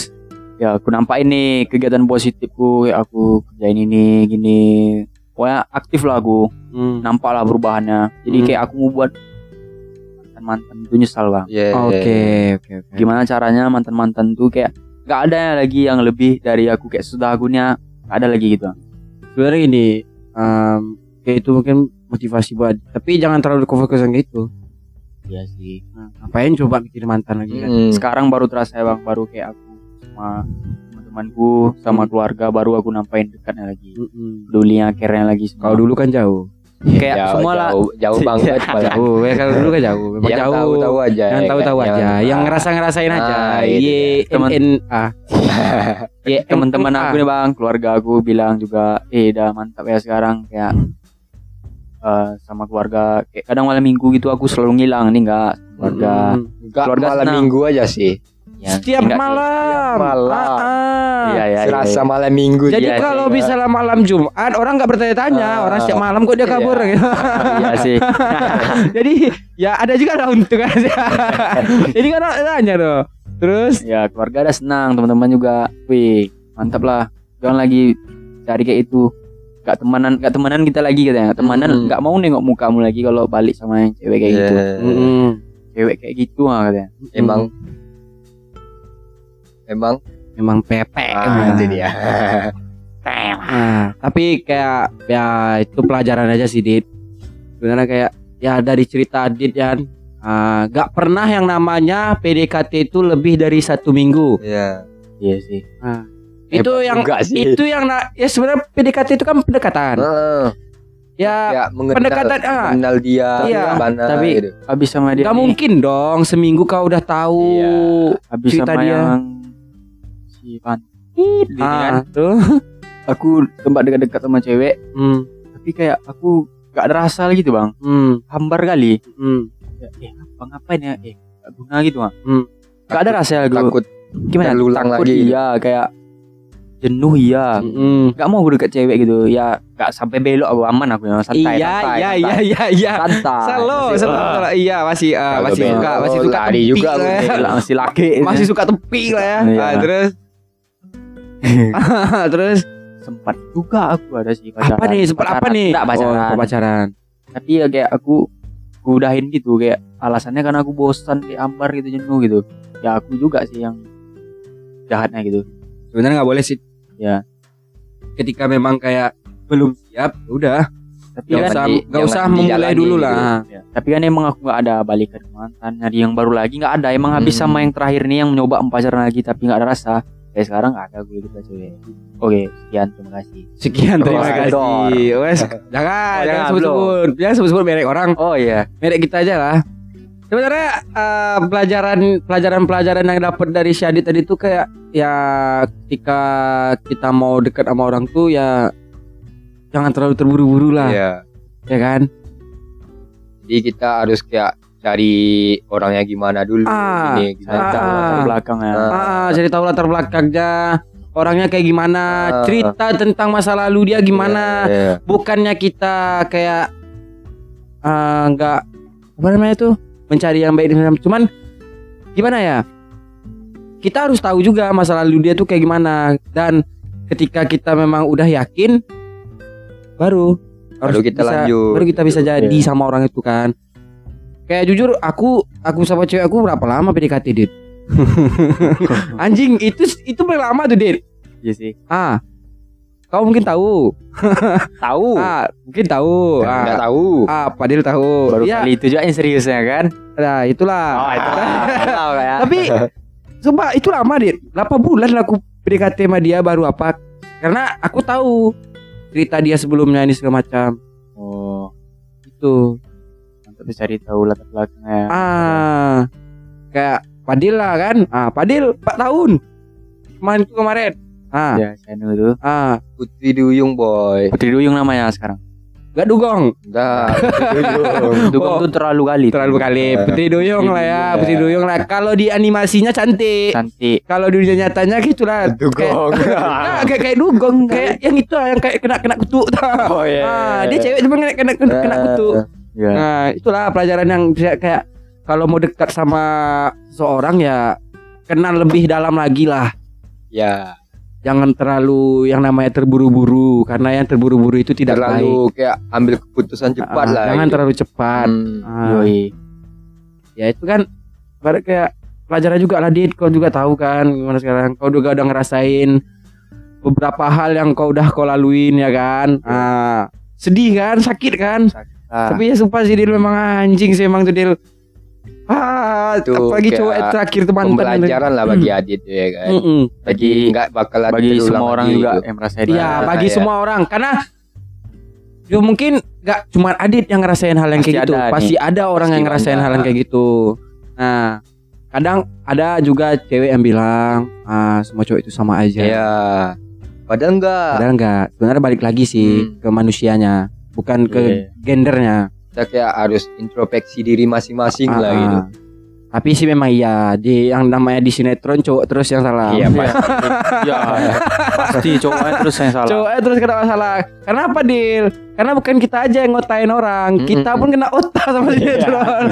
Speaker 3: Ya aku nampakin nih kegiatan positifku kayak aku kerjain ini gini. Pokoknya aktif lah aku.
Speaker 1: hmm.
Speaker 3: Nampak lah perubahannya. Jadi
Speaker 1: Hmm.
Speaker 3: kayak aku mau buat mantan-mantan itu nyesal bang.
Speaker 2: Iya.
Speaker 1: Oke, oke, oke.
Speaker 3: Gimana caranya mantan-mantan tuh kayak nggak ada lagi yang lebih dari aku kayak sudah akunya nggak ada lagi gitu.
Speaker 1: Sebenarnya gini, em, kayak itu mungkin motivasi buat, tapi jangan terlalu fokus yang itu.
Speaker 3: Iya sih.
Speaker 1: Nah, ngapain coba mikirin mantan lagi kan?
Speaker 2: Hmm.
Speaker 3: Sekarang baru terasa ya bang, baru kayak aku sama teman-temanku sama keluarga baru aku nampain dekatnya lagi.
Speaker 1: Mm-mm.
Speaker 3: Pedulinya, care-nya lagi semua.
Speaker 1: Kalau dulu kan jauh.
Speaker 3: Kayak
Speaker 2: Jauh,
Speaker 3: semua lah.
Speaker 2: jauh, jauh banget.
Speaker 1: Jauh, *laughs* ya kalau dulu kan jauh. Memang
Speaker 2: Yang
Speaker 1: jauh.
Speaker 2: tahu-tahu aja.
Speaker 1: yang
Speaker 2: ya
Speaker 1: tahu-tahu
Speaker 2: kan?
Speaker 1: aja, yang ngerasa-ngerasain aja.
Speaker 2: Ah,
Speaker 1: Ye,
Speaker 3: Teman-
Speaker 1: N A. *laughs*
Speaker 3: Ya, teman-teman
Speaker 1: MA.
Speaker 3: aku nih bang, keluarga aku bilang juga, eh udah mantap ya sekarang kayak eh, sama keluarga. Kayak kadang malam minggu gitu aku selalu ngilang nih enggak keluarga.
Speaker 1: Mm.
Speaker 2: Enggak
Speaker 3: Keluarga
Speaker 2: malam
Speaker 3: senang.
Speaker 2: minggu aja sih.
Speaker 3: Ya,
Speaker 1: Setiap
Speaker 3: enggak
Speaker 1: malam.
Speaker 2: malam.
Speaker 1: Ah, ah.
Speaker 3: Iya, iya,
Speaker 2: Serasa
Speaker 3: iya.
Speaker 2: malam minggu.
Speaker 1: Jadi
Speaker 3: Iya,
Speaker 1: kalau
Speaker 2: iya.
Speaker 1: misalnya malam Jumat orang nggak bertanya-tanya,
Speaker 2: Ah.
Speaker 1: orang setiap malam kok dia kabur
Speaker 2: Iya.
Speaker 1: gitu.
Speaker 3: Iya sih. *laughs*
Speaker 1: Jadi ya ada juga lah untung *laughs* aja. Jadi kan tanya tuh. Terus
Speaker 3: ya keluarga ada senang, teman-teman juga. Wih, mantap lah. Jangan lagi cari kayak itu. Gak temenan, gak temenan kita lagi katanya. Gak temenan,
Speaker 2: Hmm.
Speaker 3: gak mau nengok mukamu lagi kalau balik sama yang cewek kayak gitu.
Speaker 2: Iya.
Speaker 1: Mm-mm.
Speaker 3: Cewek kayak gitu ah katanya.
Speaker 2: Emang emang
Speaker 1: memang pepe.
Speaker 2: ah, itu dia.
Speaker 1: Nah, tapi kayak ya itu pelajaran aja sih Dit. Sebenarnya kayak ya dari cerita Dit ya ah, nggak pernah yang namanya PDKT itu lebih dari satu minggu.
Speaker 2: Iya.
Speaker 3: Iya sih.
Speaker 1: itu
Speaker 2: Hebat
Speaker 1: yang
Speaker 2: juga sih.
Speaker 1: itu yang ya sebenarnya PDKT itu kan pendekatan.
Speaker 2: Heeh.
Speaker 1: Ya
Speaker 2: ya mengenal,
Speaker 1: pendekatan, ah.
Speaker 2: mengenal dia
Speaker 1: Iya,
Speaker 2: mana
Speaker 3: tapi-
Speaker 2: gitu.
Speaker 3: Habis sama dia nih,
Speaker 1: mungkin dong seminggu kau udah tahu.
Speaker 2: Iya.
Speaker 3: habis
Speaker 1: cerita
Speaker 3: sama
Speaker 1: dia.
Speaker 3: yang si Pantit ini kan.
Speaker 1: Ah, tuh.
Speaker 3: Aku tempat dekat-dekat sama cewek,
Speaker 1: Hmm,
Speaker 3: tapi kayak aku gak ada rasa lagi tuh bang.
Speaker 1: hmm,
Speaker 3: Hambar kali.
Speaker 1: hmm.
Speaker 3: Ya, eh apa ngapain ya? Eh gak guna gitu mah.
Speaker 1: Hmm.
Speaker 3: Gak ada rasa aku.
Speaker 2: Takut
Speaker 3: Gimana?
Speaker 2: terulang
Speaker 3: Takut
Speaker 2: lagi.
Speaker 3: iya kayak jenuh iya.
Speaker 1: Hmm.
Speaker 3: Gak mau gue deket cewek gitu. Ya gak sampai belok aku aman aku ya santai.
Speaker 1: Iya,
Speaker 3: santai,
Speaker 1: iya,
Speaker 3: santai.
Speaker 1: iya, iya, iya.
Speaker 3: Santai.
Speaker 1: Selalu,
Speaker 3: Masih-
Speaker 1: selalu, iya masih ah,
Speaker 2: Kalau
Speaker 1: masih
Speaker 2: belok,
Speaker 1: suka, masih suka tepi
Speaker 2: juga
Speaker 1: lah ya.
Speaker 3: Masih laki.
Speaker 1: Masih suka tepi lah ya.
Speaker 3: Iya.
Speaker 1: Ah, terus *laughs* terus
Speaker 3: sempat juga aku ada sih pacaran.
Speaker 1: apa nih? Sempat apa nih?
Speaker 3: Nggak, pacaran.
Speaker 1: Oh, pacaran.
Speaker 3: Tapi ya kayak aku udahin gitu kayak alasannya karena aku bosan kayak ambar gitu jenuh gitu. Ya aku juga sih yang jahatnya gitu.
Speaker 1: Sebenarnya nggak boleh sih.
Speaker 3: Ya.
Speaker 1: Ketika memang kayak belum siap, ya udah.
Speaker 3: Tapi
Speaker 1: Nggak
Speaker 3: kan
Speaker 1: usah,
Speaker 2: di-
Speaker 1: nggak usah
Speaker 2: jangan
Speaker 1: memulai dulu
Speaker 2: gitu.
Speaker 1: lah.
Speaker 3: Ya, Tapi kan emang aku nggak ada balikan ke mantan nyari yang baru lagi nggak ada emang habis
Speaker 2: Hmm.
Speaker 3: sama yang terakhir nih yang mencoba pacaran lagi tapi nggak ada rasa kayak sekarang nggak ada gue gitu cewek oke sekian terima kasih
Speaker 1: Sekian terima
Speaker 2: Oh,
Speaker 1: kasih. *laughs* Wes, jangan,
Speaker 3: Oh,
Speaker 1: jangan
Speaker 3: jangan,
Speaker 1: sebut-sebut. Jangan sebut-sebut merek orang.
Speaker 3: oh iya
Speaker 1: Merek kita aja lah. Sebenarnya eh, pelajaran pelajaran-pelajaran yang dapat dari Syadid tadi tuh kayak ya ketika kita mau dekat sama orang tuh ya jangan terlalu terburu-buru lah,
Speaker 2: Iya.
Speaker 1: ya kan?
Speaker 2: Jadi kita harus kayak cari orangnya gimana dulu
Speaker 1: Ah,
Speaker 2: ini gimana.
Speaker 3: tahu
Speaker 1: Ah.
Speaker 3: latar belakangnya
Speaker 2: Ah.
Speaker 1: Ah, jadi tahu latar belakangnya, orangnya kayak gimana,
Speaker 2: Ah.
Speaker 1: cerita tentang masa lalu dia gimana.
Speaker 2: Iya,
Speaker 1: Bukannya kita kayak eh, nggak apa namanya tuh mencari yang baik dan cuman gimana ya? Kita harus tahu juga masa lalu dia tuh kayak gimana dan ketika kita memang udah yakin baru
Speaker 2: Baru kita
Speaker 1: bisa,
Speaker 2: lanjut.
Speaker 1: baru kita bisa jadi
Speaker 3: Iya.
Speaker 1: sama orang itu kan. Kayak jujur aku aku sama cewek aku berapa lama PDKT Dit? *laughs* Anjing itu itu paling lama tuh Dit.
Speaker 3: iya sih
Speaker 1: Ah. Kau mungkin tahu. *laughs*
Speaker 3: tahu
Speaker 1: Ah, mungkin tahu.
Speaker 2: Nggak
Speaker 1: Ah,
Speaker 2: tahu.
Speaker 1: ah Padil tahu.
Speaker 3: baru
Speaker 1: Iya.
Speaker 3: kali itu juga yang seriusnya kan
Speaker 1: Nah, itulah.
Speaker 3: oh itu *laughs* tahu ya
Speaker 1: Tapi Sumpah itu lama Dit 8 bulan aku PDKT sama dia baru apa Karena aku tahu Cerita dia sebelumnya ini segala macam
Speaker 3: oh
Speaker 1: Itu
Speaker 3: untuk cari tahu latar belakangnya
Speaker 1: Ah Kayak Padil lah kan. Ah, Padil 4 tahun. Kemarin itu kemarin. Ah,
Speaker 3: Ya, channel itu.
Speaker 1: ah,
Speaker 2: Putri Duyung boy.
Speaker 3: Putri Duyung namanya sekarang.
Speaker 1: gak dugong.
Speaker 2: Dah. Putri Duyung. *laughs*
Speaker 3: Dugong
Speaker 1: Oh.
Speaker 3: tuh terlalu kali.
Speaker 1: Terlalu kali Putri Duyung lah ya, Putri Duyung lah. Kalau di animasinya cantik.
Speaker 3: Cantik.
Speaker 1: Kalau di dunia nyatanya gitulah. *laughs* Kayak,
Speaker 2: Dugong.
Speaker 1: Nah, kayak kayak dugong, kayak yang itu lah yang kayak kena kena kutuk tau.
Speaker 2: Oh iya.
Speaker 1: Ah, dia cewek cuma kena kena
Speaker 3: Ya.
Speaker 1: Nah, itulah pelajaran yang kayak kalau mau dekat sama seorang ya kenal lebih dalam lagi lah.
Speaker 2: Ya.
Speaker 1: Jangan terlalu yang namanya terburu-buru karena yang terburu-buru itu tidak baik.
Speaker 2: Terlalu kayak ambil keputusan cepat
Speaker 1: Ah,
Speaker 2: lah.
Speaker 1: Jangan
Speaker 2: gitu.
Speaker 1: terlalu cepat.
Speaker 2: Hmm.
Speaker 3: Yoi.
Speaker 1: ya itu kan pada kayak pelajaran juga lah Dit kau juga tahu kan gimana sekarang kau juga udah ngerasain beberapa hal yang kau udah kau laluin ya kan ah sedih kan sakit kan
Speaker 3: Ah,
Speaker 1: tapi ya sumpah sih Dil memang anjing sih emang tuh Dil ah
Speaker 2: Itu
Speaker 1: apalagi cowok terakhir tuh mantan
Speaker 2: Pembelajaran lah bagi Adit ya kan.
Speaker 1: Mm-mm.
Speaker 2: Bagi nggak bakalan
Speaker 3: bagi semua orang
Speaker 2: lagi
Speaker 3: juga
Speaker 2: gitu.
Speaker 3: yang merasain.
Speaker 1: Iya bagi
Speaker 2: ya.
Speaker 1: semua orang karena ya mungkin gak cuma Adit yang ngerasain hal yang
Speaker 3: Pasti
Speaker 1: kayak gitu
Speaker 3: ada
Speaker 1: pasti ada orang
Speaker 2: Pasti
Speaker 1: yang ngerasain
Speaker 2: ada.
Speaker 1: hal yang kayak gitu nah kadang ada juga cewek yang bilang ah semua cowok itu sama aja
Speaker 2: Iya. Padahal enggak.
Speaker 1: padahal enggak sebenarnya balik lagi sih
Speaker 2: Hmm.
Speaker 1: ke manusianya bukan ke
Speaker 3: Iya.
Speaker 1: gendernya
Speaker 2: Kita kayak harus introspeksi diri masing-masing lah
Speaker 1: Ah,
Speaker 2: gitu.
Speaker 1: ah. tapi sih memang iya di yang namanya di sinetron cowok terus yang salah
Speaker 2: Iya, pasti.
Speaker 3: Ya, pasti cowoknya terus yang salah.
Speaker 1: Cowoknya terus kena masalah. Kenapa Dil? Karena bukan kita aja yang ngotain orang,
Speaker 2: Mm-mm.
Speaker 1: kita pun kena otak sama sinetron.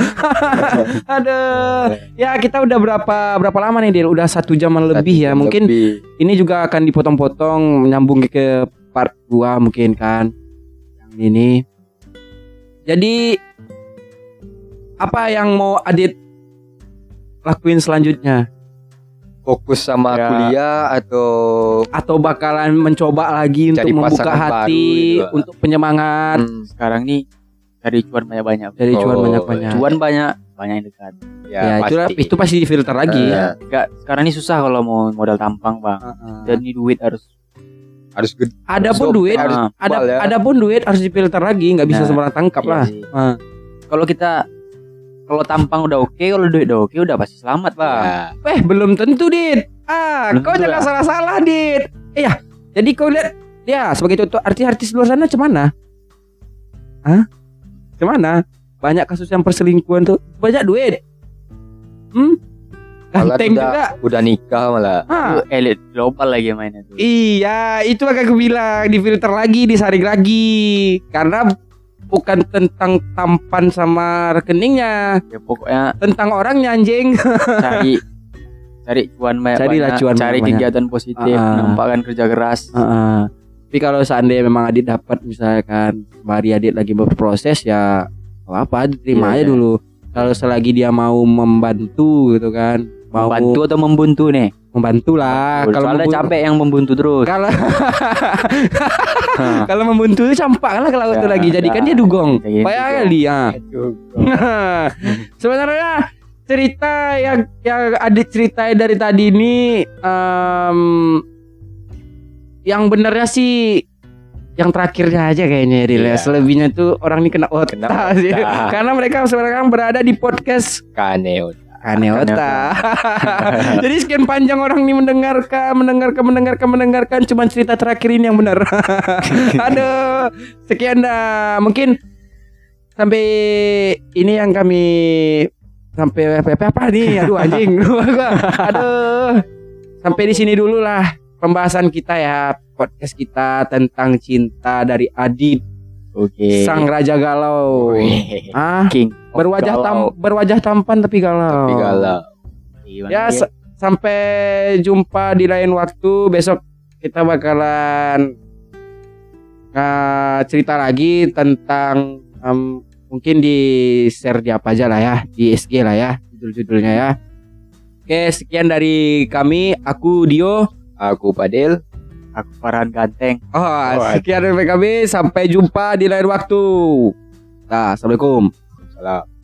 Speaker 1: *laughs* Aduh. Ya kita udah berapa berapa lama nih Dil? Udah satu jaman lebih ya. Mungkin
Speaker 2: Lebih.
Speaker 1: ini juga akan dipotong-potong menyambung ke part 2 mungkin kan. Ini. Jadi apa yang mau Adit lakuin selanjutnya?
Speaker 2: fokus sama
Speaker 3: Ya.
Speaker 2: kuliah atau
Speaker 1: Atau bakalan mencoba lagi untuk
Speaker 2: Cari
Speaker 1: membuka hati
Speaker 2: gitu.
Speaker 1: untuk penyemangat
Speaker 2: Hmm,
Speaker 3: Sekarang nih cari cuan banyak-banyak.
Speaker 1: dari cuan
Speaker 2: Oh,
Speaker 1: banyak-banyak.
Speaker 3: Cuan banyak, banyak yang dekat.
Speaker 2: ya,
Speaker 1: Ya, itu,
Speaker 2: pasti.
Speaker 1: itu pasti difilter lagi.
Speaker 2: Eh,
Speaker 3: Enggak, sekarang ini susah kalau mau modal tampang, Bang. Dan ini duit harus
Speaker 2: harus gede.
Speaker 1: ada pun duit,
Speaker 2: harus
Speaker 3: Ah,
Speaker 1: ada
Speaker 2: ya.
Speaker 1: ada pun duit harus difilter lagi, nggak bisa
Speaker 3: Nah,
Speaker 1: sembarang tangkap
Speaker 3: iya
Speaker 1: lah.
Speaker 3: sih.
Speaker 1: Ah.
Speaker 3: Kalau kita kalau tampang udah oke, kalau duit udah oke, udah pasti selamat, Bang.
Speaker 2: Ya.
Speaker 1: Eh belum tentu dit. Ah,
Speaker 3: Belum
Speaker 1: kau jangan
Speaker 3: ya.
Speaker 1: salah-salah dit. Iya, jadi kau lihat ya sebagai contoh artis-artis luar sana cemana? Hah? Cemana? Banyak kasus yang perselingkuhan tuh banyak duit. Hmm?
Speaker 2: Malah
Speaker 1: Ganteng
Speaker 2: udah-
Speaker 1: juga.
Speaker 2: Udah nikah malah.
Speaker 1: Ah,
Speaker 3: Itu elit global lagi mainnya tuh.
Speaker 1: Iya, itu yang aku bilang difilter lagi, disaring lagi. Karena bukan tentang tampan sama rekeningnya,
Speaker 3: Ya pokoknya
Speaker 1: tentang orangnya anjing. *laughs*
Speaker 3: cari cari cuan banyak
Speaker 1: Carilah cuan
Speaker 3: cari
Speaker 1: banyak-banyak.
Speaker 3: kegiatan positif
Speaker 1: Ah.
Speaker 3: nampakkan kerja keras
Speaker 1: Heeh. Tapi kalau seandainya memang Adit dapat misalkan Mari Adit lagi berproses ya nggak apa diterima aja
Speaker 3: Iya, iya.
Speaker 1: dulu. Kalau selagi dia mau membantu gitu kan, mau
Speaker 3: bantu atau membuntu nih
Speaker 1: membantu lah. Kalau
Speaker 3: soalnya
Speaker 1: membu-
Speaker 3: capek yang membuntu terus
Speaker 1: Kalau *laughs* kalau membuntu itu campak lah kalau itu
Speaker 3: Ya,
Speaker 1: lagi. Jadi kan
Speaker 3: ya.
Speaker 1: dia dugong.
Speaker 3: Jadi
Speaker 1: Payah *laughs*
Speaker 3: dugong.
Speaker 1: kali ya. Sebenarnya cerita yang yang Adit ceritain dari tadi ini em, yang benernya sih yang terakhirnya aja kayaknya Ril ya.
Speaker 2: Iya.
Speaker 1: Selebihnya tuh orang ini kena otak
Speaker 2: Kena
Speaker 1: sih. *laughs* Karena mereka sekarang berada di podcast
Speaker 2: Kaneo.
Speaker 1: Kane
Speaker 3: Kane
Speaker 1: otak. *laughs* Jadi sekian panjang orang ini mendengarkan, mendengarkan, mendengarkan, mendengarkan cuma cerita terakhir ini yang benar. *laughs* Aduh, sekian dah. Mungkin sampai ini yang kami sampai apa, apa, apa nih? Aduh anjing. *laughs* Aduh. Sampai di sini dulu lah pembahasan kita ya podcast kita tentang cinta dari Adit
Speaker 3: oke
Speaker 1: sang raja galau. Ah,
Speaker 3: king
Speaker 1: berwajah tam berwajah tampan tapi galau.
Speaker 2: Tapi galau.
Speaker 1: Ya sa- sampai jumpa di lain waktu besok kita bakalan uh, cerita lagi tentang em, mungkin di share di apa aja lah ya di SG lah ya judul-judulnya ya. Oke sekian dari kami aku Dio.
Speaker 2: Aku Padel.
Speaker 3: Aku Farhan ganteng
Speaker 1: Oh,
Speaker 2: Oh,
Speaker 1: sekian dari kami sampai jumpa di lain waktu. Nah, assalamualaikum.
Speaker 2: Salam.